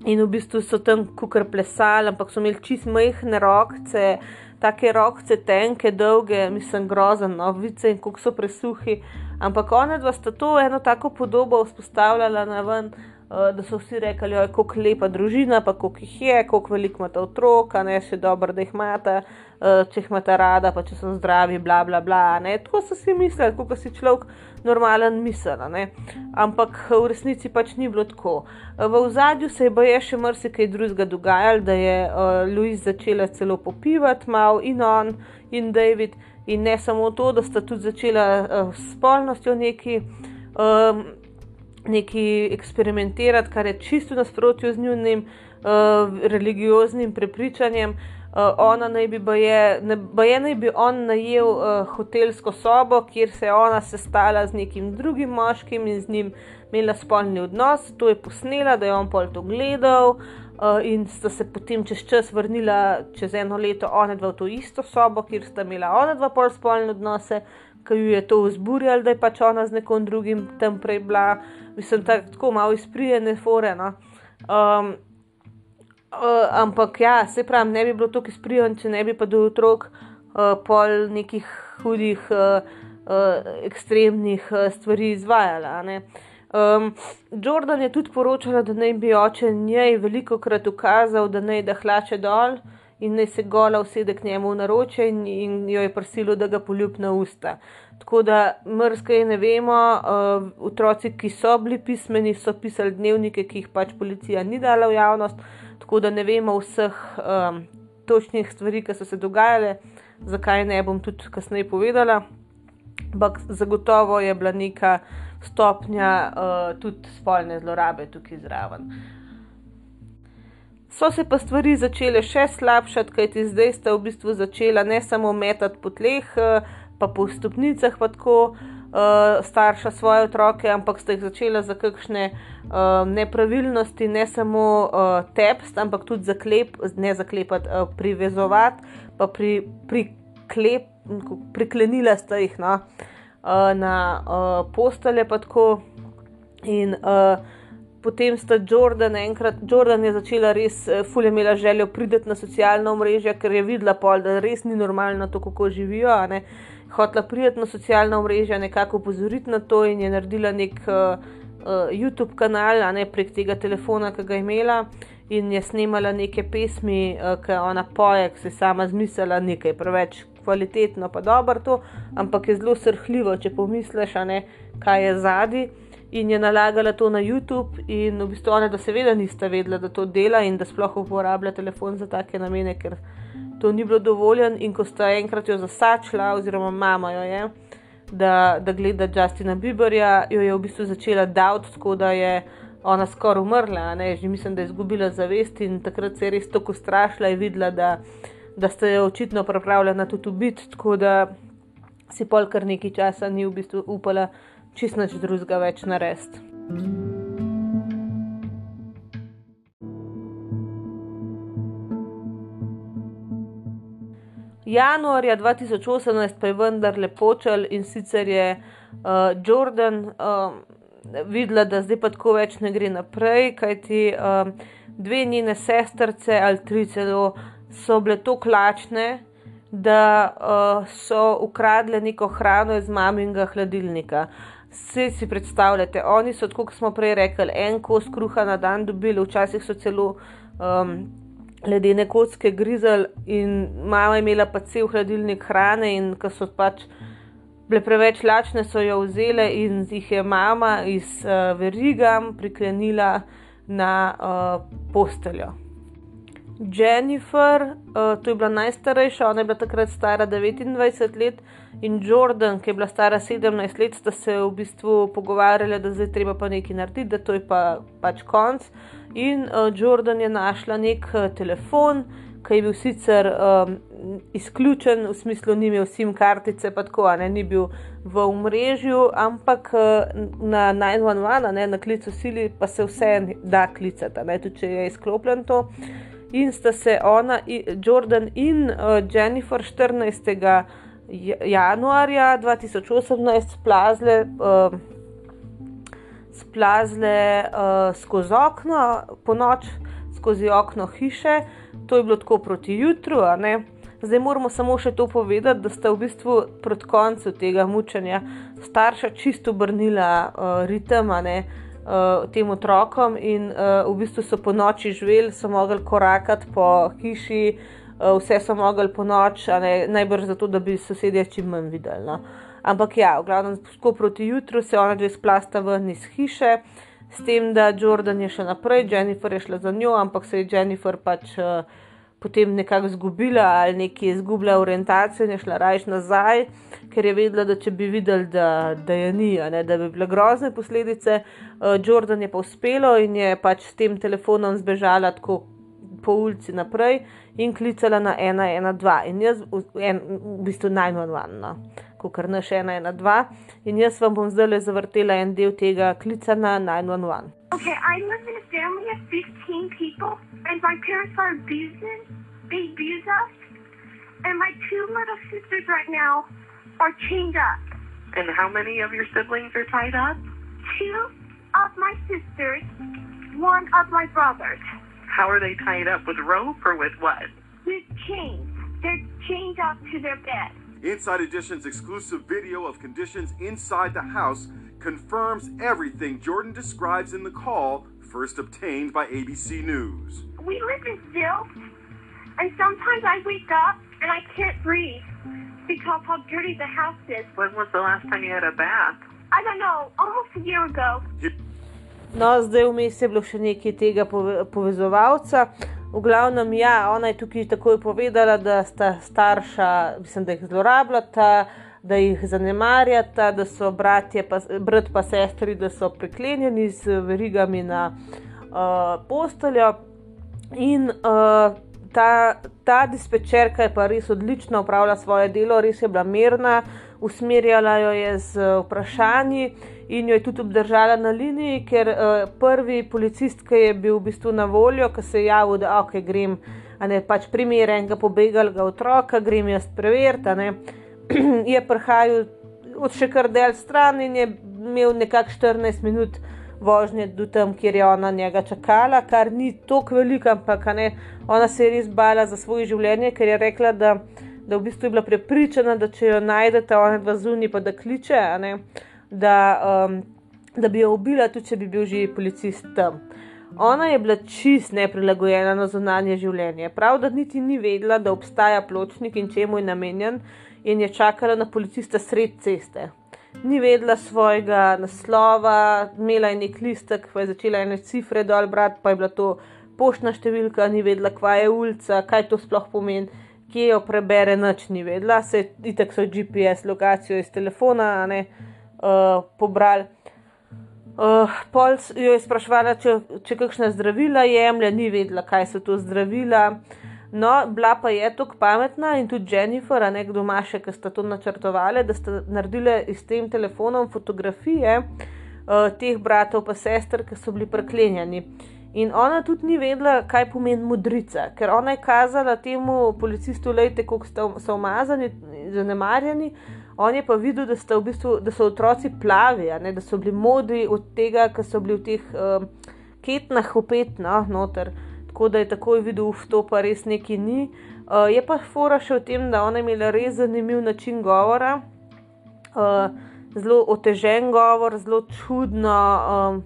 in v bistvu so tam kukar plesali, ampak so imeli čist majhne rokce, take rokce, tenke, dolge, mislim, grozen, no, vice in kako so presuhi. Ampak ona dva sta to eno tako podobo vzpostavljala na ven. Uh, da so vsi rekli, da je kako lepa družina, pa koliko jih je, koliko veliko imata otrok, ne še dobro, da jih imata, uh, če jih imata rada, pa če so zdravi, bla bla bla. Ne? Tako so si mislili, kot si človek normalen misel. Ampak v resnici pač ni bilo tako. V zadju se je boje še marsikaj drugega dogajalo, da je Louis začela celo popivati, malo in on in David, in ne samo to, da sta tudi začela uh, s spolnostjo neki. Um, neki eksperimentirati, kar je čisto nasprotju z njihovim uh, religioznim prepričanjem. Uh, ona naj bi, baje, ne, baje naj bi on najel uh, hotelsko sobo, kjer se je ona sestala z nekim drugim moškim in z njim imela spolni odnos. To je posnela, da je on pol to gledal. Uh, in sta se potem čez čas vrnila, čez eno leto, ona dva v to isto sobo, kjer sta imela ona dva pol spolne odnose, ki jo je to vzburjalo, da je pač ona z nekom drugim tam prej bila mislim, tak, tako malo izprijene fore. No. Um, uh, ampak ja, se pravi, ne bi bilo tako izprijen, če ne bi pa do otrok uh, pol nekih hudih, uh, uh, ekstremnih uh, stvari izvajala. Um, Jordan je tudi poročala, da naj bi oče njej veliko krat ukazal, da naj da hlače dol in naj se gola usede k njemu v naroče in, in jo je prosilo, da ga poljub na usta. Tako da mrzke ne vemo, uh, otroci, ki so bili pismeni, so pisali dnevnike, ki jih pač policija ni dala v javnost, tako da ne vemo vseh um, točnih stvari, ki so se dogajale, zakaj ne bom tudi kasneje povedala. Ampak zagotovo je bila neka stopnja uh, tudi spolne zlorabe tukaj zraven. So se pa stvari začele še slabšati, kajti zdaj sta v bistvu začela ne samo metati po tleh, uh, pa po stopnicah, pa tako uh, starša svoje otroke, ampak sta jih začela za kakšne uh, nepravilnosti, ne samo uh, tepst, ampak tudi zaklep, ne zaklepati, uh, privezovati, pa pri, priklep, priklenila sta jih no, uh, na uh, postele, pa tako. In uh, potem sta Jordan, enkrat Jordan je začela res, fulje imela željo priti na socialna omrežja, ker je videla pol, da res ni normalno to, kako živijo. Uh, hotela priti na socialna mreža, nekako upozoriti na to in je naredila nek uh, uh, YouTube kanal, a ne prek tega telefona, ki ga je imela. In je snemala neke pesmi, uh, ki ona poje, ki se sama zmislila nekaj preveč kvalitetno, pa dobro to, ampak je zelo srhljivo, če pomisliš, ne, kaj je zadnji. In je nalagala to na YouTube, in v bistvu ona, da seveda nista vedela, da to dela in da sploh uporablja telefon za take namene, ker to ni bilo dovoljen, in ko sta enkrat jo zasačila, oziroma mama jo je, da, da gleda Justina Bieberja, jo je v bistvu začela davati, tako da je ona skoraj umrla, ne, že mislim, da je izgubila zavest in takrat se je res tako strašila in videla, da, da sta jo očitno pripravljena tudi ubiti, tako da si pol kar nekaj časa ni v bistvu upala čist nič drugega več narediti. Januarja 2018 pa je vendar lepočal in sicer je uh, Jordan um, videla, da zdaj pa tako več ne gre naprej, kajti um, dve njene sestrce ali tri celo so bile tako lačne, da uh, so ukradle neko hrano iz maminga hladilnika. Vse si predstavljate, oni so, kot smo prej rekli, en kos kruha na dan dobili, včasih so celo. Um, ledene kocke grizel in mama je imela pa cel hladilnik hrane in ko so pač bile preveč lačne, so jo vzele in jih je mama iz uh, verigam priklenila na uh, posteljo. Jennifer, uh, to je bila najstarejša, ona je bila takrat stara 29 let, in Jordan, ki je bila stara 17 let, sta se v bistvu pogovarjali, da zdaj treba pa nekaj narediti, da to je pa pač konc. In uh, Jordan je našla nek uh, telefon, ki je bil sicer um, izključen, v smislu, ni imel sim kartice, pa tako, ne, ni bil v omrežju, ampak na 911, ne, na klicu sili, pa se vse da klicati, ne, tudi če je izklopljen to. In sta se ona, Jordan in uh, Jennifer 14. januarja 2018 splazile. Uh, splazile uh, skozi okno, po noč skozi okno hiše, to je bilo tako proti jutru. Zdaj moramo samo še to povedati, da sta v bistvu proti koncu tega mučenja starša čisto obrnila uh, ritem uh, tem otrokom in uh, v bistvu so po noči živeli, so mogli korakati po hiši, uh, vse so mogli po noč, najbrž zato, da bi sosedje čim manj videli. No. Ampak ja, v glavnem, tako proti jutru se ona dve splasta ven iz hiše, s tem, da Jordan je še naprej, Jennifer je šla za njo, ampak se je Jennifer pač uh, potem nekako zgubila ali nekje izgubila orientacijo in je šla rajš nazaj, ker je vedela, da če bi videli, da, da je ni, ne, da bi bile grozne posledice. Uh, Jordan je pa uspelo in je pač s tem telefonom zbežala tako po ulici naprej in klicala na 112 in jaz v, en, v bistvu najmanj. No kot kar naš ena, ena, dva. In jaz vam bom zdaj le zavrtela en del tega klica na 911. Okay, I live in a family of 15 people, and my parents are abusing, they abuse us, and my two little sisters right now are chained up. And how many of your siblings are tied up? Two of my sisters, one of my brothers. How are they tied up? With rope or with what? With chains. They're chained up to their bed. Inside Edition's exclusive video of conditions inside the house confirms everything Jordan describes in the call first obtained by ABC News. We live in filth, and sometimes I wake up and I can't breathe because how dirty the house is. When was the last time you had a bath? I don't know, almost a year ago. No, zdaj vmes je bilo še nekaj tega povezovalca. V glavnem, ja, ona je tukaj takoj povedala, da sta starša, mislim, da jih zlorabljata, da jih zanemarjata, da so bratje, pa, brat pa sestri, da so priklenjeni z verigami na uh, posteljo. In uh, ta, ta dispečerka je pa res odlično upravljala svoje delo, res je bila mirna, usmerjala jo je z vprašanji in jo je tudi obdržala na liniji, ker uh, prvi policist, ki je bil v bistvu na voljo, ki se je javil, da ok, grem, a ne pač primer enega pobegalega otroka, grem jaz preveriti, [CLEARS THROAT] je prihajal od še kar del stran in je imel nekako 14 minut. Vožnje do tam, kjer je ona njega čakala, kar ni tako veliko, ampak ne, ona se je res bala za svoje življenje, ker je rekla, da, da v bistvu je bila prepričana, da če jo najdete, ona dva zunaj, pa da kliče, ne, da, um, da bi jo ubila, tudi če bi bil že policist tam. Ona je bila čist neprilagojena na zunanje življenje. Prav, da niti ni vedela, da obstaja pločnik in čemu je namenjen, in je čakala na policista sred ceste. Ni vedela svojega naslova, imela je nek listek, pa je začela ene cifre dol brati, pa je bila to poštna številka, ni vedela, kva je ulica, kaj to sploh pomeni, kje jo prebere, noč ni vedela, se itek so GPS lokacijo iz telefona, ne uh, pobrali. Uh, pol jo je sprašvala, če, če kakšna zdravila jemlje, ni vedela, kaj so to zdravila. No, bila pa je tako pametna in tudi Jennifer, a ne kdo ima še, ki sta to načrtovali, da sta naredili s tem telefonom fotografije uh, teh bratov in sester, ki so bili preklenjeni. In ona tudi ni vedela, kaj pomeni modrica, ker ona je kazala temu policistu, lejte, kako so umazani, zanemarjeni. On je pa videl, da, v bistvu, da so otroci plavi, ne, da so bili modri od tega, ker so bili v teh uh, ketnah opet no, noter. Tako da je takoj videl, da to pa res neki ni. Uh, je pa fora še v tem, da ona je imela res zanimiv način govora, uh, zelo otežen govor, zelo čudno. Um,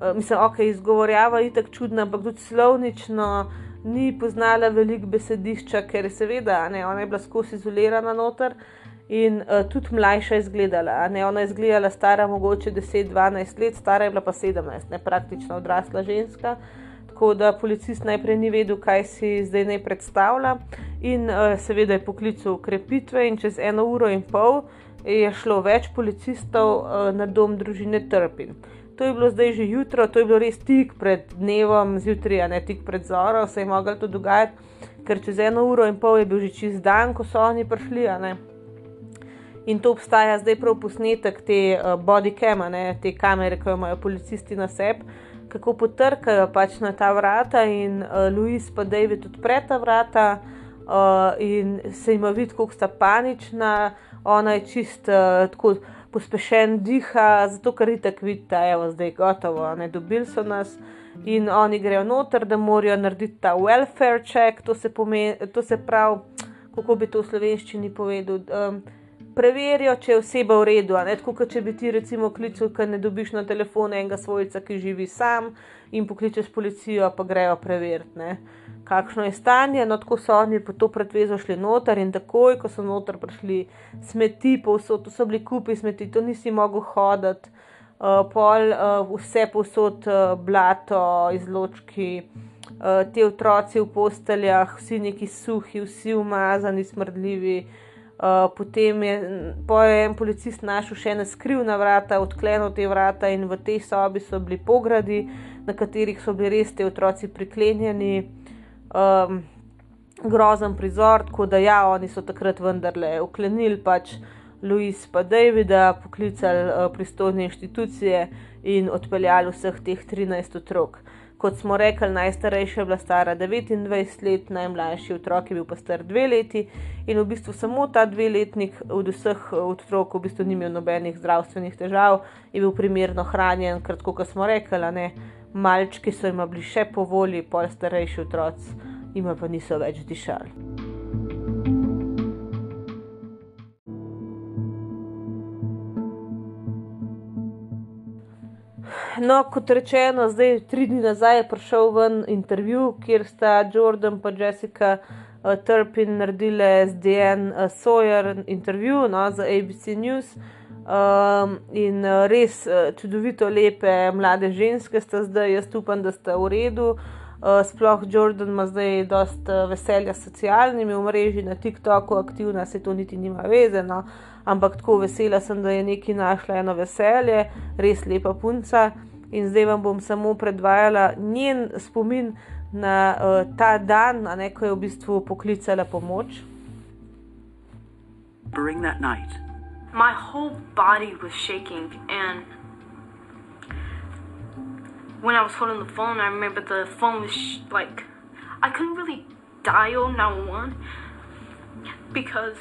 uh, mislim, ok, izgovorjava je tako čudna, ampak tudi slovnično. Ni poznala veliko besedišča, ker je seveda, ne, ona je bila skozi izolirana noter. Uh, in uh, tudi mlajša izgledala. Ne? Ona je izgledala stara, mogoče 10-12 let, stara je bila pa 17, ne praktično odrasla ženska. Tako da policist najprej ni vedel, kaj si zdaj naj predstavlja, in uh, seveda je poklical ukrepitve, in čez eno uro in pol je šlo več policistov uh, na dom družine Trpin. To je bilo zdaj že jutro, to je bilo res tik pred dnevom, zjutraj, ne tik pred zoro, se je moglo to dogajati ker čez eno uro in pol je bil že čez dan, ko so oni prišli. In to obstaja zdaj prav posnetek te uh, bodycama, te kamere, ki jo imajo policisti na sebi, kako potrkajo pač na ta vrata in uh, Louis pa David odpre ta vrata uh, in se jim vidi, kako sta panična, ona je čist uh, tako pospešen diha, zato ker je tako vidite, da je zdaj gotovo, ne dobili so nas. In oni grejo noter, da morajo narediti ta welfare check, to se, pomeni, to se pravi, kako bi to v slovenščini povedal. Um, preverijo, če je oseba v redu. Tako kot če bi ti recimo klical, ker ne dobiš na telefon enega svojca, ki živi sam in pokličeš policijo, pa grejo preveriti, kakšno je stanje. No, tako so oni po to predvezo šli noter in takoj, ko so noter prišli smeti, povsod, to so bili kupi smeti, to nisi mogel hoditi. Uh, pol, uh, vse posod, uh, blato, izločki, uh, te otroci v posteljah, vsi neki suhi, vsi umazani, smrdljivi, uh, Uh, potem je, je en policist našel še ena skrivna vrata, odklenil te vrata in v tej sobi so bili pogradi, na katerih so bili res ti otroci priklenjeni. Um, grozen prizor, tako da ja, oni so takrat vendarle uklenili pač Louis pa Davida, poklicali uh, pristojne inštitucije in odpeljali vseh teh 13 otrok. Kot smo rekli, najstarejša je bila stara 29 let, najmlajši otrok je bil pa star dve leti in v bistvu samo ta dveletnik od vseh otrok v bistvu ni imel nobenih zdravstvenih težav, je bil primerno hranjen, ker kot smo rekli, ne, malčki so jim bili še po volji, pol starejši otroci jim pa niso več dišali. No, kot rečeno, zdaj tri dni nazaj je prišel ven intervju, kjer sta Jordan in Jessica uh, Turpin naredili z DN uh, Sawyer intervju no, za ABC News. Um, in uh, res uh, čudovito lepe mlade ženske sta zdaj, jaz upam, da sta v redu. Uh, sploh Jordan ima zdaj dosta veselja s socialnimi mreži, na TikToku aktivna, se to niti nima vezeno, ampak tako vesela sem, da je neki našla eno veselje, res lepa punca in zdaj vam bom samo predvajala njen spomin na uh, ta dan, na neko je v bistvu poklicala pomoč. During that night, my whole body was shaking, and when I was holding the phone, I remember the phone was sh- like I couldn't really dial 911 because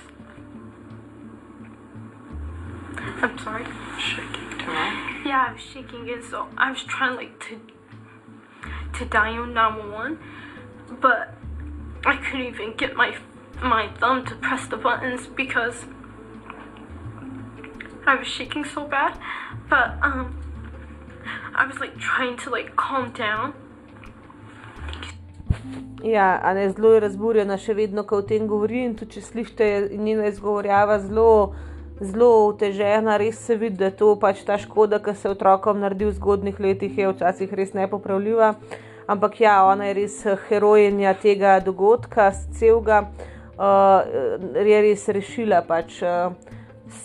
I'm sorry. Shaking too much. Yeah, I was shaking it, so I was trying like to to dial 911, but I couldn't even get my my thumb to press the buttons because I was shaking so bad. But um, I was like trying to like calm down. Ja, a ne zelo je razburjena, še vedno, ko o tem govori. In tudi, če slišite njena izgovorjava, zelo zelo otežena, res se vidi, da je to pač ta škoda, ki se otrokom naredi v zgodnih letih, je včasih res nepopravljiva. Ampak ja, ona je res herojinja tega dogodka, celega, uh, je res rešila pač uh,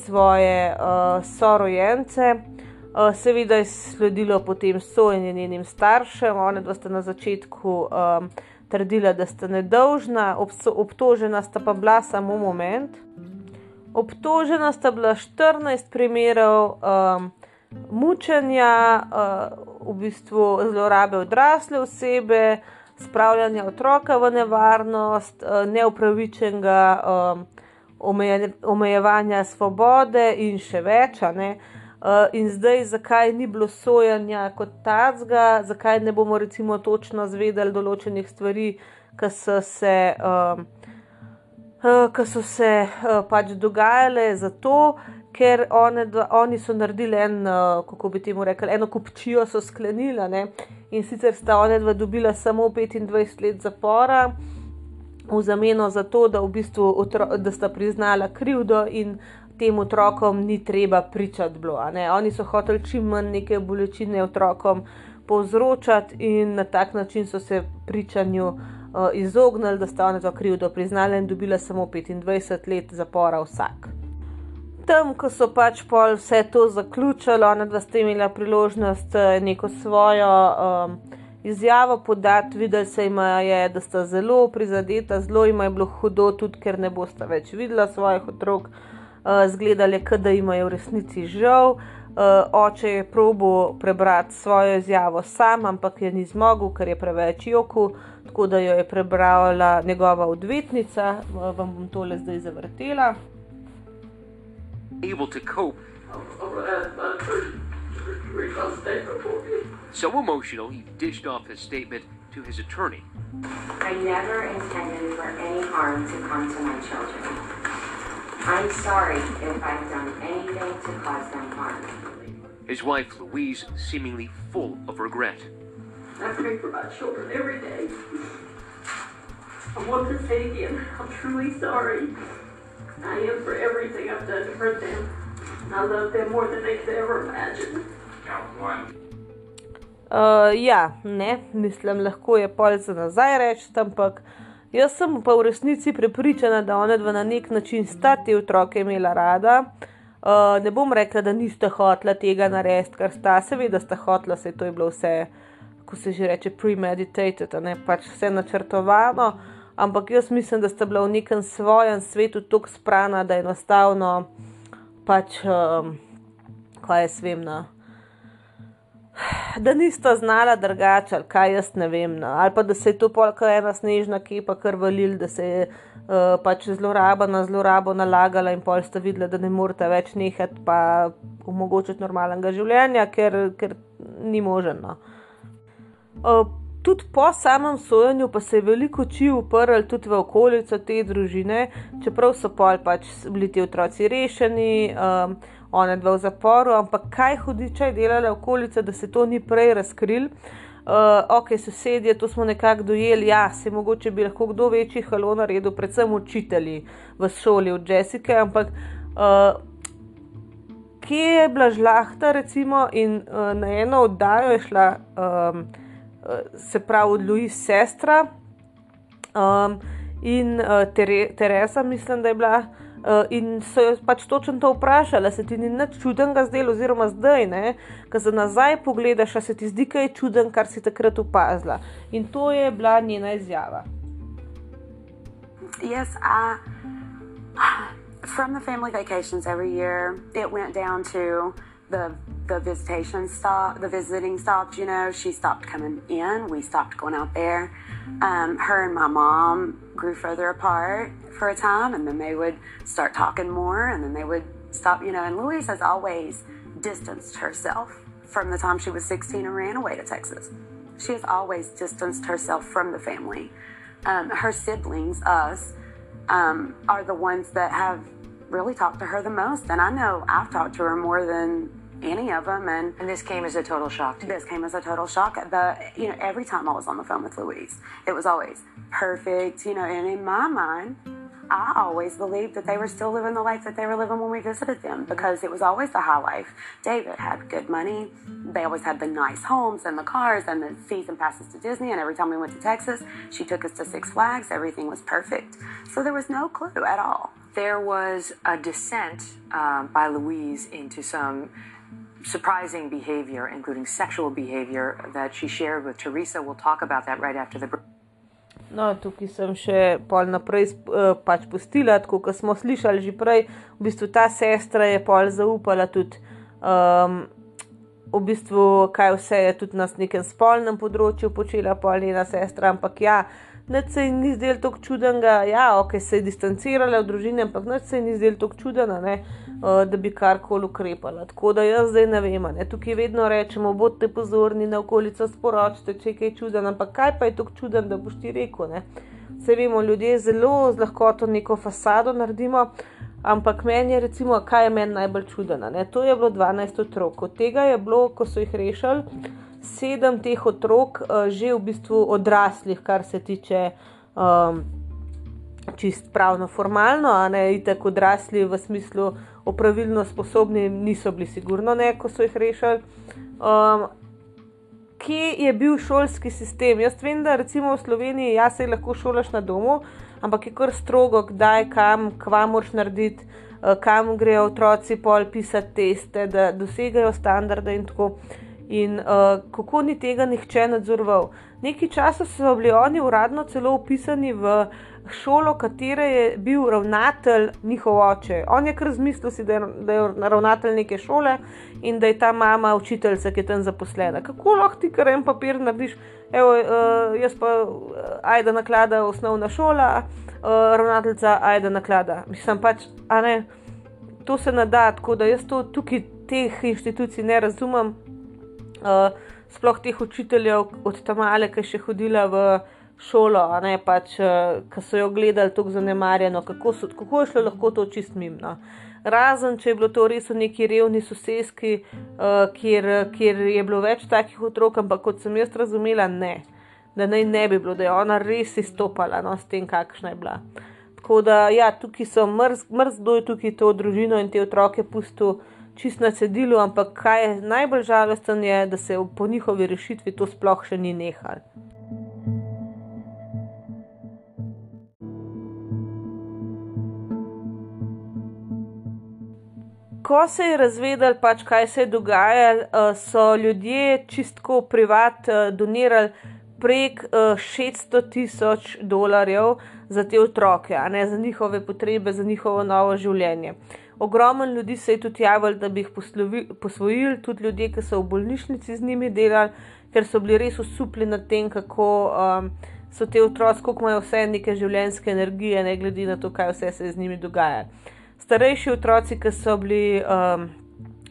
svoje uh, sorojence. Uh, seveda je sledilo potem sojenje njenim staršem, one dva sta na začetku um, trdila, da sta nedolžna, obtožena sta pa bila samo moment. Obtožena sta bila 14 primerov um, mučenja, uh, v bistvu zlorabe odrasle osebe, spravljanja otroka v nevarnost, uh, neupravičenega um, omeje, omejevanja svobode in še več. Uh, in zdaj, zakaj ni bilo sojanja kot tacga, zakaj ne bomo recimo točno zvedeli določenih stvari, ki so se. Um, ki so se uh, pač dogajale zato, ker one, oni so naredili en, uh, kako bi temu rekli, eno kupčijo so sklenili. Ne? In sicer sta one dva dobila samo 25 let zapora. V zameno za to, da, v bistvu otro, da sta priznala krivdo in tem otrokom ni treba pričati. Bilo, Oni so hoteli čim manj neke bolečine otrokom povzročati in na tak način so se pričanju uh, izognili, da sta ona to krivdo priznala in dobila samo 25 let zapora vsak. Tam, ko so pač pol vse to zaključili, ona dva sta imela priložnost uh, neko svojo um, izjavo podati, videli se jim je, da sta zelo prizadeta, zelo jim je bilo hudo, tudi ker ne bosta več videla svojih otrok. Uh, zgledali da jim je v resnici žal. Uh, oče je probo prebrati svojo izjavo sam, ampak je ni zmogel, ker je preveč joku, tako da jo je prebrala njegova odvetnica. Vam bom tole zdaj zavrtela. able to cope. So emotional, he dished off his statement to his attorney. I never intended for any harm to come to my children. I'm sorry if I've done anything to cause them harm. His wife, Louise, seemingly full of regret. I pray for my children every day. I want to say again, I'm truly sorry. I am for everything I've done to hurt them. I love them more than they could ever imagine. Uh, ja, ne, mislim, lahko je pol za nazaj reči, ampak jaz sem pa v resnici prepričana, da ona dva na nek način sta te otroke imela rada. Uh, ne bom rekla, da nista hotla tega narediti, kar sta, seveda sta hotla, se to je bilo vse, ko se že reče, premeditated, ne pač vse načrtovano. Ampak jaz mislim, da sta bila v nekem svojem svetu tako sprana, da je enostavno pač, um, kaj jaz vem. No, da nista znala drugače, ali kaj jaz ne vem. No. Ali pa da se je to polka ena snežna kepa kar valil, da se je uh, pač zloraba na zlorabo nalagala in pol sta videla, da ne morete več nehati pa omogočiti normalnega življenja, ker, ker ni možno. Uh, tudi po samem sojenju pa se je veliko oči uprl tudi v okolico te družine, čeprav so pol pač bili ti otroci rešeni. Um, one dva v zaporu, ampak kaj hudiča je delala okolica, da se to ni prej razkril. Uh, ok, sosedje, to smo nekako dojeli, ja, se mogoče bi lahko kdo večji halo naredil, predvsem učitelji v šoli od Jessica, ampak uh, kje je bila žlahta, recimo, in uh, na eno oddajo je šla, um, se pravi, od Louis sestra um, in uh, Tere, Teresa, mislim, da je bila. Uh, in so jo pač točno to vprašali, se ti ni nič čudenega zdelo, oziroma zdaj, ko se nazaj pogledaš, se ti zdi, kaj je čuden, kar si takrat opazila. In to je bila njena izjava. Yes, I. From the family vacations every year, it went down to the the visitation stop, the visiting stopped. You know, she stopped coming in. We stopped going out there. Um, her and my mom grew further apart for a time, and then they would start talking more, and then they would stop. You know, and Louise has always distanced herself from the time she was 16 and ran away to Texas. She has always distanced herself from the family. Um, her siblings, us, um, are the ones that have really talked to her the most. And I know I've talked to her more than any of them. And, And this came as a total shock to this came as a total shock. The you know every time I was on the phone with Louise, it was always perfect. You know, and in my mind, I always believed that they were still living the life that they were living when we visited them because it was always the high life. David had good money. They always had the nice homes and the cars and the season passes to Disney. And every time we went to Texas, she took us to Six Flags. Everything was perfect. So there was no clue at all. There was a descent um, by Louise into some surprising behavior, including sexual behavior that she shared with Teresa. We'll talk about that right after the break. No, tukaj sem še pol naprej uh, pač pustila, tako kot smo slišali že prej. V bistvu ta sestra je pol zaupala tudi, um, v bistvu, kaj vse je tudi na nekem spolnem področju počela, pol njena sestra. Ampak ja, nič se ji ni zdelo tako čudenega, ja, ok, se je distancirala od družine, ampak nič se ji ni zdelo tako čudeno, ne, uh, da bi karkoli ukrepala. Tako da jaz zdaj ne vem, ne, tukaj vedno rečemo, bodite pozorni na okolico, sporočite, če je kaj čuden, ampak kaj pa je tako čuden, da boš ti rekel, ne. Vse vemo, ljudje zelo z lahkoto neko fasado naredimo, ampak meni je recimo, kaj je meni najbolj čudeno. Ne? To je bilo 12 otrok. Od tega je bilo, ko so jih rešili, sedem teh otrok uh, že v bistvu odraslih, kar se tiče um, čist pravno formalno, a ne tako odrasli v smislu opravilno sposobni, niso bili sigurno ne, ko so jih rešili. Um, Kje je bil šolski sistem? Jaz vem, da recimo v Sloveniji ja, se lahko šolaš na domu, ampak je kar strogo, kdaj, kam, kva moraš narediti, kam grejo otroci pol pisati teste, da dosegajo standarde in tako. In uh, kako ni tega nihče nadzoroval. Nekaj časa so bili oni uradno celo upisani v šolo, katere je bil ravnatelj njihov oče. On je kar zmislil, si, da, je, da je ravnatelj neke šole in da je ta mama učiteljica, ki je tam zaposlena. Kako lahko ti kar en papir narediš, Evo, uh, jaz pa uh, ajda naklada osnovna šola, uh, ravnateljica ajda naklada. Mislim pač, a ne, to se nada, tako da jaz to tukaj teh inštitucij ne razumem. Uh, sploh teh učiteljev od tam male, ki še hodila v šolo, ne pač, uh, ki so jo gledali tako zanemarjeno, kako, so, kako je šlo lahko to čist mimo. Razen, če je bilo to res v neki revni sosedski, uh, kjer, kjer je bilo več takih otrok, ampak kot sem jaz razumela, ne, da naj ne bi bilo, da je ona res izstopala no, s tem, kakšna je bila. Tako da, ja, tukaj so mrzdo, mrz je tukaj to družino in te otroke pusto čist na cedilu, ampak kaj je najbolj žalosten, je, da se po njihovi rešitvi to sploh še ni nehalo. Ko se je razvedel, pač, kaj se je dogajalo, so ljudje čistko privat donirali prek 600 tisoč dolarjev za te otroke, ne za njihove potrebe, za njihovo novo življenje. Ogromno ljudi se je tudi javljalo, da bi jih posvojili, tudi ljudje, ki so v bolnišnici z njimi delali, ker so bili res usupljeni nad tem, kako um, so te otroci, kako imajo vse neke življenjske energije, ne glede na to, kaj vse se je z njimi dogaja. Starejši otroci, ki so bili um,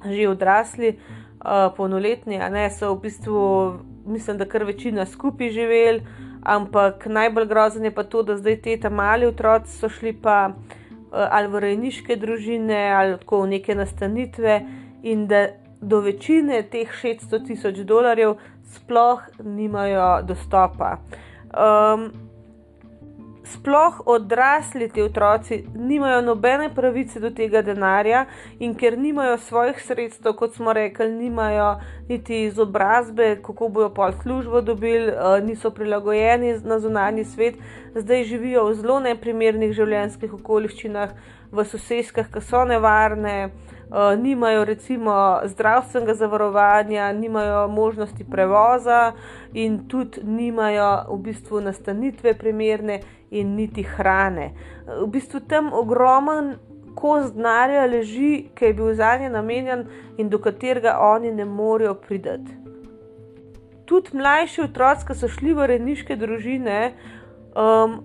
že odrasli, uh, polnoletni, a ne so v bistvu, mislim, da kar večina skupaj živeli, ampak najbolj grozen je pa to, da zdaj te tam mali otroci so šli pa ali v rejniške družine ali tako v neke nastanitve in da do večine teh 600 tisoč dolarjev sploh nimajo dostopa. Um, sploh odrasli ti otroci nimajo nobene pravice do tega denarja, in ker nimajo svojih sredstev, kot smo rekli, nimajo niti izobrazbe, kako bojo pol službo dobili, niso prilagojeni na zunanji svet, zdaj živijo v zelo neprimernih življenjskih okoliščinah, v sosedskah, ki so nevarne. Uh, nimajo recimo zdravstvenega zavarovanja, nimajo možnosti prevoza, in tudi nimajo v bistvu nastanitve primerne, in niti hrane. V bistvu tam ogromen kos denarja leži, ki je bil za nje namenjen in do katerega oni ne morejo priti. Tudi mlajši otroci, ki so šli v rejniške družine, um,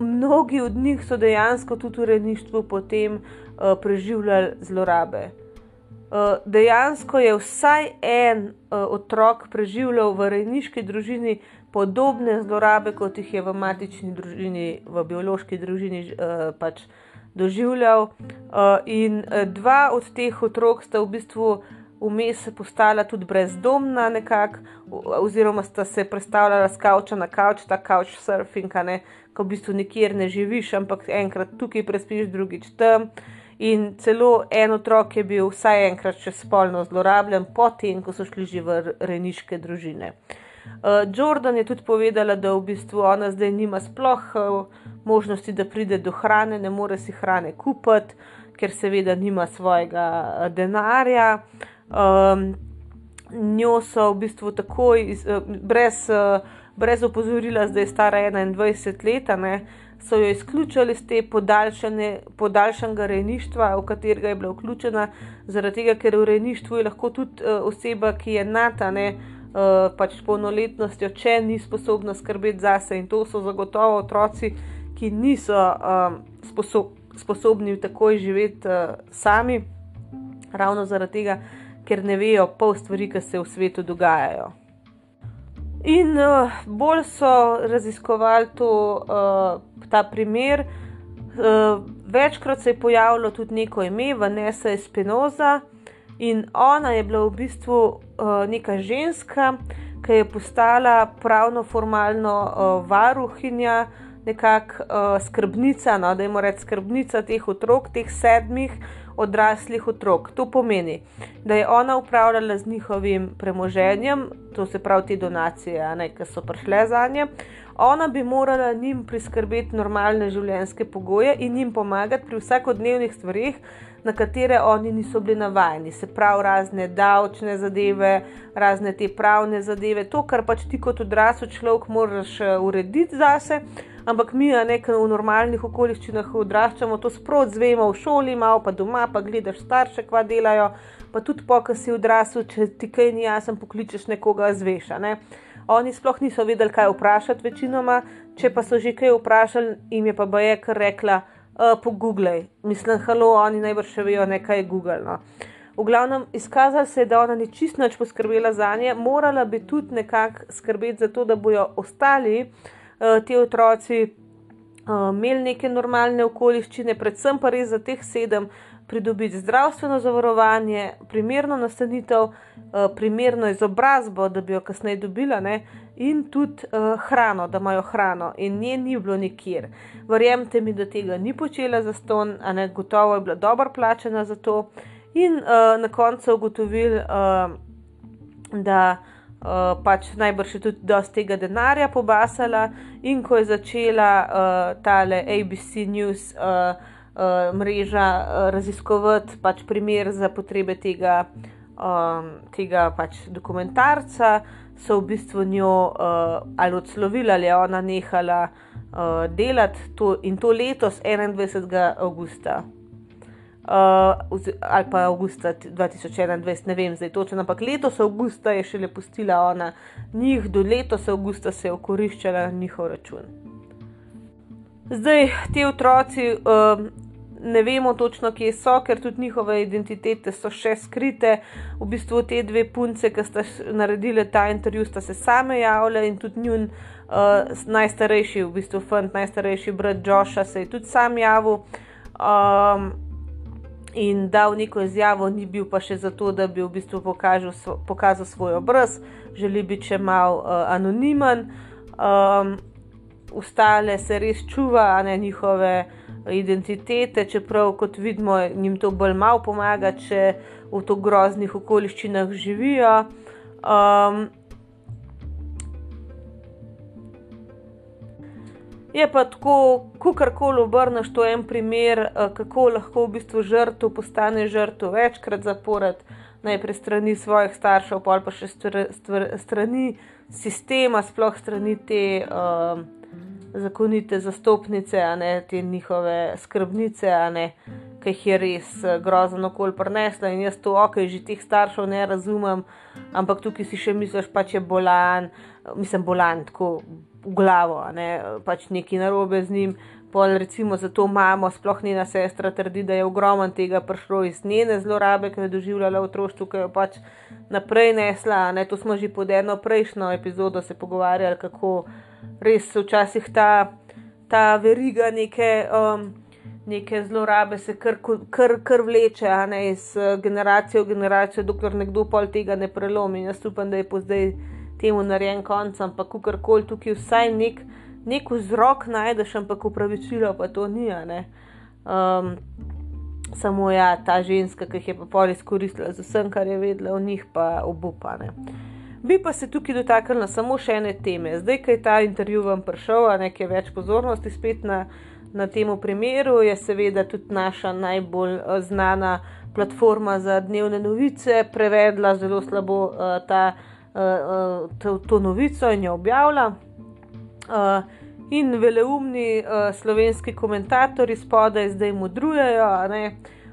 mnogi od njih so dejansko tudi v rejništvu potem uh, preživljali zlorabe. Uh, dejansko je vsaj en uh, otrok preživljal v rejniški družini podobne zlorabe, kot jih je v matični družini, v biološki družini uh, pač doživljal. Uh, in uh, dva od teh otrok sta v bistvu vmes postala tudi brezdomna, nekako, oziroma sta se predstavljala z kavča na kavč, ta kavč surfing, ne, ko v bistvu nikjer ne živiš, ampak enkrat tukaj prespiš, drugič tam. In celo en otrok je bil vsaj enkrat še spolno zlorabljen, potem, ko so šli že v rejniške družine. Uh, Uh, Jordan je tudi povedala, da v bistvu ona zdaj nima sploh uh, možnosti, da pride do hrane, ne more si hrane kupiti, ker seveda nima svojega uh, denarja. Um, njo so v bistvu takoj, iz, uh, brez, uh, brez opozorila, zdaj stara 21 let, ne, so jo izključili iz te podaljšanega rejništva, v katerega je bila vključena, zaradi tega, ker v rejništvu je lahko tudi uh, oseba, ki je nata. Ne, uh, pač polnoletnostjo, če ni sposobna skrbeti zase. In to so zagotovo otroci, ki niso um, sposob, sposobni takoj živeti uh, sami, ravno zaradi tega, ker ne vejo pol stvari, ki se v svetu dogajajo. In uh, bolj so raziskovali to, uh, ta primer. Uh, večkrat se je pojavilo tudi neko ime, Vanessa Espinoza, in ona je bila v bistvu uh, neka ženska, ki je postala pravno formalno uh, varuhinja, nekakšna uh, skrbnica, no, da je mora reči skrbnica teh otrok, teh sedmih odraslih otrok. To pomeni, da je ona upravljala z njihovim premoženjem, to se pravi te donacije, ki so prišle za nje. Ona bi morala njim priskrbeti normalne življenjske pogoje in jim pomagati pri vsakodnevnih stvarih, na katere oni niso bili navajeni. Se pravi, razne davčne zadeve, razne te pravne zadeve, to, kar pač ti kot odrasel človek moraš urediti zase. Ampak mi, a ne v normalnih okoliščinah odraščamo, to sprot zvemo v šoli, malo pa doma, pa gledaš starše, kva delajo, pa tudi po, ki si odrasel, če ti kaj ni jasno, pokličeš nekoga zveša. Ne? Oni sploh niso vedeli, kaj vprašati, večinoma, če pa so že kaj vprašali, jim je pa baje kar rekla, uh, pogooglej. Mislim, halo, oni najbrž še vejo, nekaj je Google. No. V glavnem, izkazalo se je, da ona ni čisto nič poskrbela za nje, morala bi tudi nekako skrbeti za to, da bojo ostali ti otroci uh, imeli neke normalne okoliščine, predvsem pa res za teh sedem. Pridobiti zdravstveno zavarovanje, primerno nastanitev, primerno izobrazbo, da bi jo kasneje dobila, ne? in tudi hrano, da imajo hrano, in nje ni bilo nikjer. Verjemite mi, da tega ni počela za ston, a ne gotovo je bila dobro plačena za to. In uh, na koncu ugotovili, uh, da uh, pač najbrž je tudi dosti tega denarja pobasala, in ko je začela uh, tale ABC News. Uh, Mreža raziskovati pač primer za potrebe tega, um, tega pač dokumentarca, so v bistvu njo uh, ali odslovili, ali ona nehala uh, delati to, in to letos, 21. augusta. Uh, ali pa avgusta 2021, ne vem zdaj točno, ampak letos avgusta je šele pustila ona njih, do letos avgusta se je okoriščala na njihov račun. Zdaj, ti otroci, uh, ne vemo točno, kje so, ker tudi njihove identitete so še skrite. V bistvu te dve punce, ki sta naredili ta intervju, sta se same javljale in tudi njun uh, najstarejši, v bistvu fant, najstarejši brat Joša se je tudi sam javil. Um, In dal neko izjavo, ni bil pa še zato, da bi v bistvu pokažil, pokazal svoj obraz, želi biti še malo uh, anonimen. Um, ostale se res čuva, a ne njihove identitete, čeprav, kot vidimo, jim to bolj malo pomaga, če v to groznih okoliščinah živijo. Um, je pa tako, ko karkoli obrneš, to je en primer, eh, kako lahko v bistvu žrtev postane žrtev večkrat zapored, najprej strani svojih staršev, pa pa še strani sistema, sploh strani te. Um, zakonite zastopnice, ne te njihove skrbnice, ne ki jih je res eh, grozno okolje prenesla. In jaz to, ok, že teh staršev ne razumem, ampak tukaj si še misliš, pač je bolan, mislim, bolan tako v glavo, ne pač neki narobe z njim. Pol recimo za to mamo, sploh njena sestra trdi, da je ogromno tega prišlo iz njene zlorabe, ki je doživljala v otroštvu, ki jo pač naprej nesla. Ne, to smo že pod eno prejšnjo epizodo se pogovarjali, kako res se včasih ta, ta veriga neke, um, neke zlorabe se kar, kar, kar vleče, ne iz uh, generacije v generacijo, dokler nekdo pol tega ne prelomi. Jaz upam, da je po zdaj temu narejen konc, ampak kakorkoli tukaj vsaj nek, nek vzrok najdeš, ampak upravičilo pa to ni. Um, samo ja, ta ženska, ki jih je pa pol izkoristila z vsem, kar je vedela o njih, pa obupane. Bi pa se tukaj dotaknila samo še ene teme. Zdaj, ko je ta intervju vam prišel, a nekaj več pozornosti spet na, na tem primeru, je seveda tudi naša najbolj uh, znana platforma za dnevne novice prevedla zelo slabo uh, ta, to, to novico in jo objavila. Uh, in veleumni slovenski komentatorji spodaj zdaj modrujejo,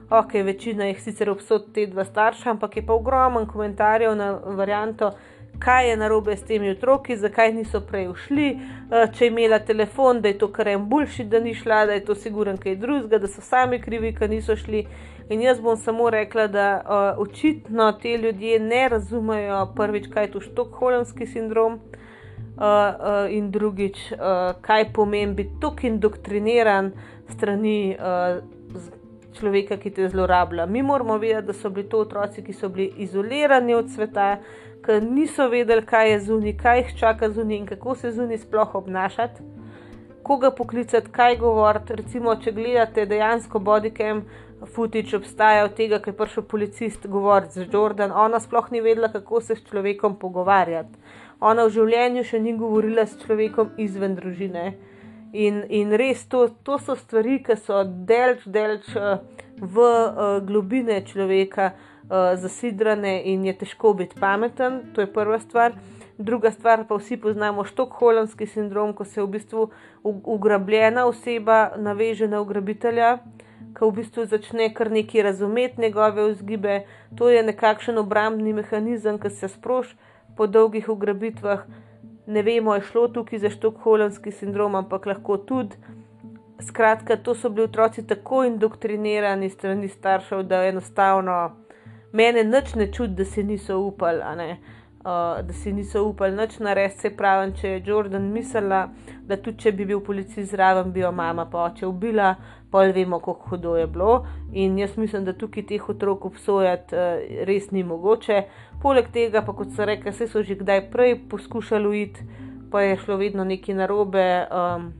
ok, večina jih sicer obsod te dva starša, ampak je pa ogromen komentarjev na varianto kaj je narobe s temi otroki, zakaj niso prej ušli, eh, če je imela telefon, da je to kar en boljši, da ni šla, da je to siguren kaj drugega, da so sami krivi, ker niso šli. In jaz bom samo rekla, da uh, očitno te ljudje ne razumejo, prvič, kaj je to štokholmski sindrom, uh, uh, in drugič, uh, kaj pomeni biti tako indoktriniran strani uh, človeka, ki te zlorablja. Mi moramo vedeti, da so bili to otroci, ki so bili izolirani od sveta, ki niso vedeli, kaj je zunaj, kaj jih čaka zunaj in kako se zunaj sploh obnašati. koga poklicati, kaj govoriti. Recimo, če gledate dejansko bodycam footage obstaja od tega, ker je prišel policist govoriti z Jordan, ona sploh ni vedela, kako se s človekom pogovarjati. Ona v življenju še ni govorila s človekom izven družine. In, in res to, to so stvari, ki so delč, delč uh, v uh, globine človeka uh, zasidrane in je težko biti pameten, to je prva stvar. Druga stvar pa vsi poznamo štokholmski sindrom, ko se v bistvu ugrabljena oseba naveže na ugrabitelja ki v bistvu začne kar nekaj razumeti njegove vzgibe. To je nekakšen obrambni mehanizem, ki se sproši po dolgih ugrabitvah. Ne vemo, je šlo tukaj za štokholmski sindrom, ampak lahko tudi. Skratka, to so bili otroci tako indoktrinirani strani staršev, da enostavno mene nič ne čudi, da si niso upali. Uh, da si niso upali nič narediti, se pravi, če je Jordan mislila, da tudi če bi bil policist zraven, bi jo mama pa oče ubila, pa vemo, kako hudo je bilo. In jaz mislim, da tukaj teh otrok obsojati uh, res ni mogoče. Poleg tega, pa kot so rekli, se so že kdaj prej poskušali uiti, pa je šlo vedno nekaj narobe. Um,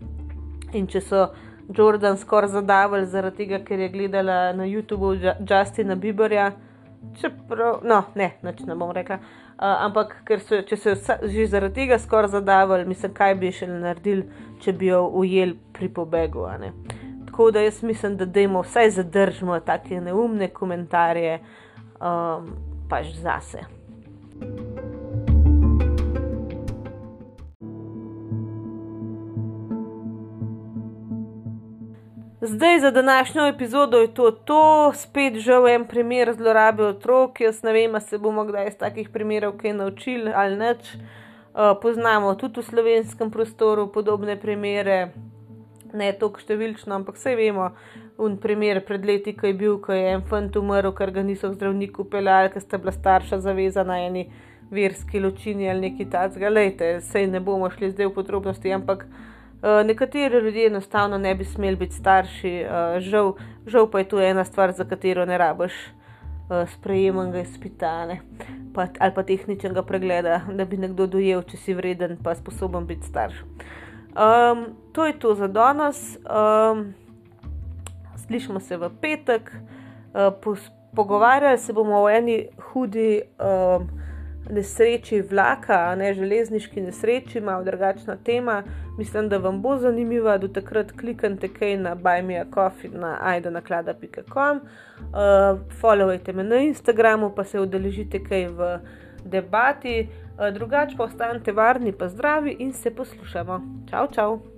in če so Jordan skoraj zadavili zaradi tega, ker je gledala na YouTubu Justina Bieberja, čeprav, no, ne, neč ne bom rekla. Uh, ampak, so, če so že zaradi tega skoraj zadavili, mislim, kaj bi še naredili, če bi jo ujeli pri pobegu. Tako da jaz mislim, da dajmo vsaj zadržimo take neumne komentarje, um, pač zase. Zdaj za današnjo epizodo je to, to spet žal en primer zlorabe otrok. Jaz ne vem, se bomo kdaj iz takih primerov kaj naučili ali neč. Uh, poznamo tudi v slovenskem prostoru podobne primere, ne tako številčno, ampak vse vemo. Un primer pred leti, ko je bil, ko je en fant umrl, ker ga niso zdravniku peljali, ker sta bila starša zavezana na eni verski ločini ali neki tacga. Lejte, sej ne bomo šli zdaj v podrobnosti, ampak nekateri ljudje enostavno ne bi smeli biti starši, uh, žal, žal pa je to ena stvar, za katero ne rabiš uh, sprejemanega izpitane. Pa, ali pa tehničnega pregleda, da bi nekdo dojel, če si vreden, pa sposoben biti starš. Um, to je to za danes. Um, slišimo se v petek, uh, pogovarjali se bomo o eni hudi um, nesreči vlaka, ne železniški nesreči, malo drugačna tema. Mislim, da vam bo zanimiva. Do takrat kliknite kaj na bajmijakofi na aidonaklada.com. Uh, followajte me na Instagramu, pa se udeležite kaj v debati. Eh, drugače pa ostanite varni, pa zdravi in se poslušamo. Čau, čau!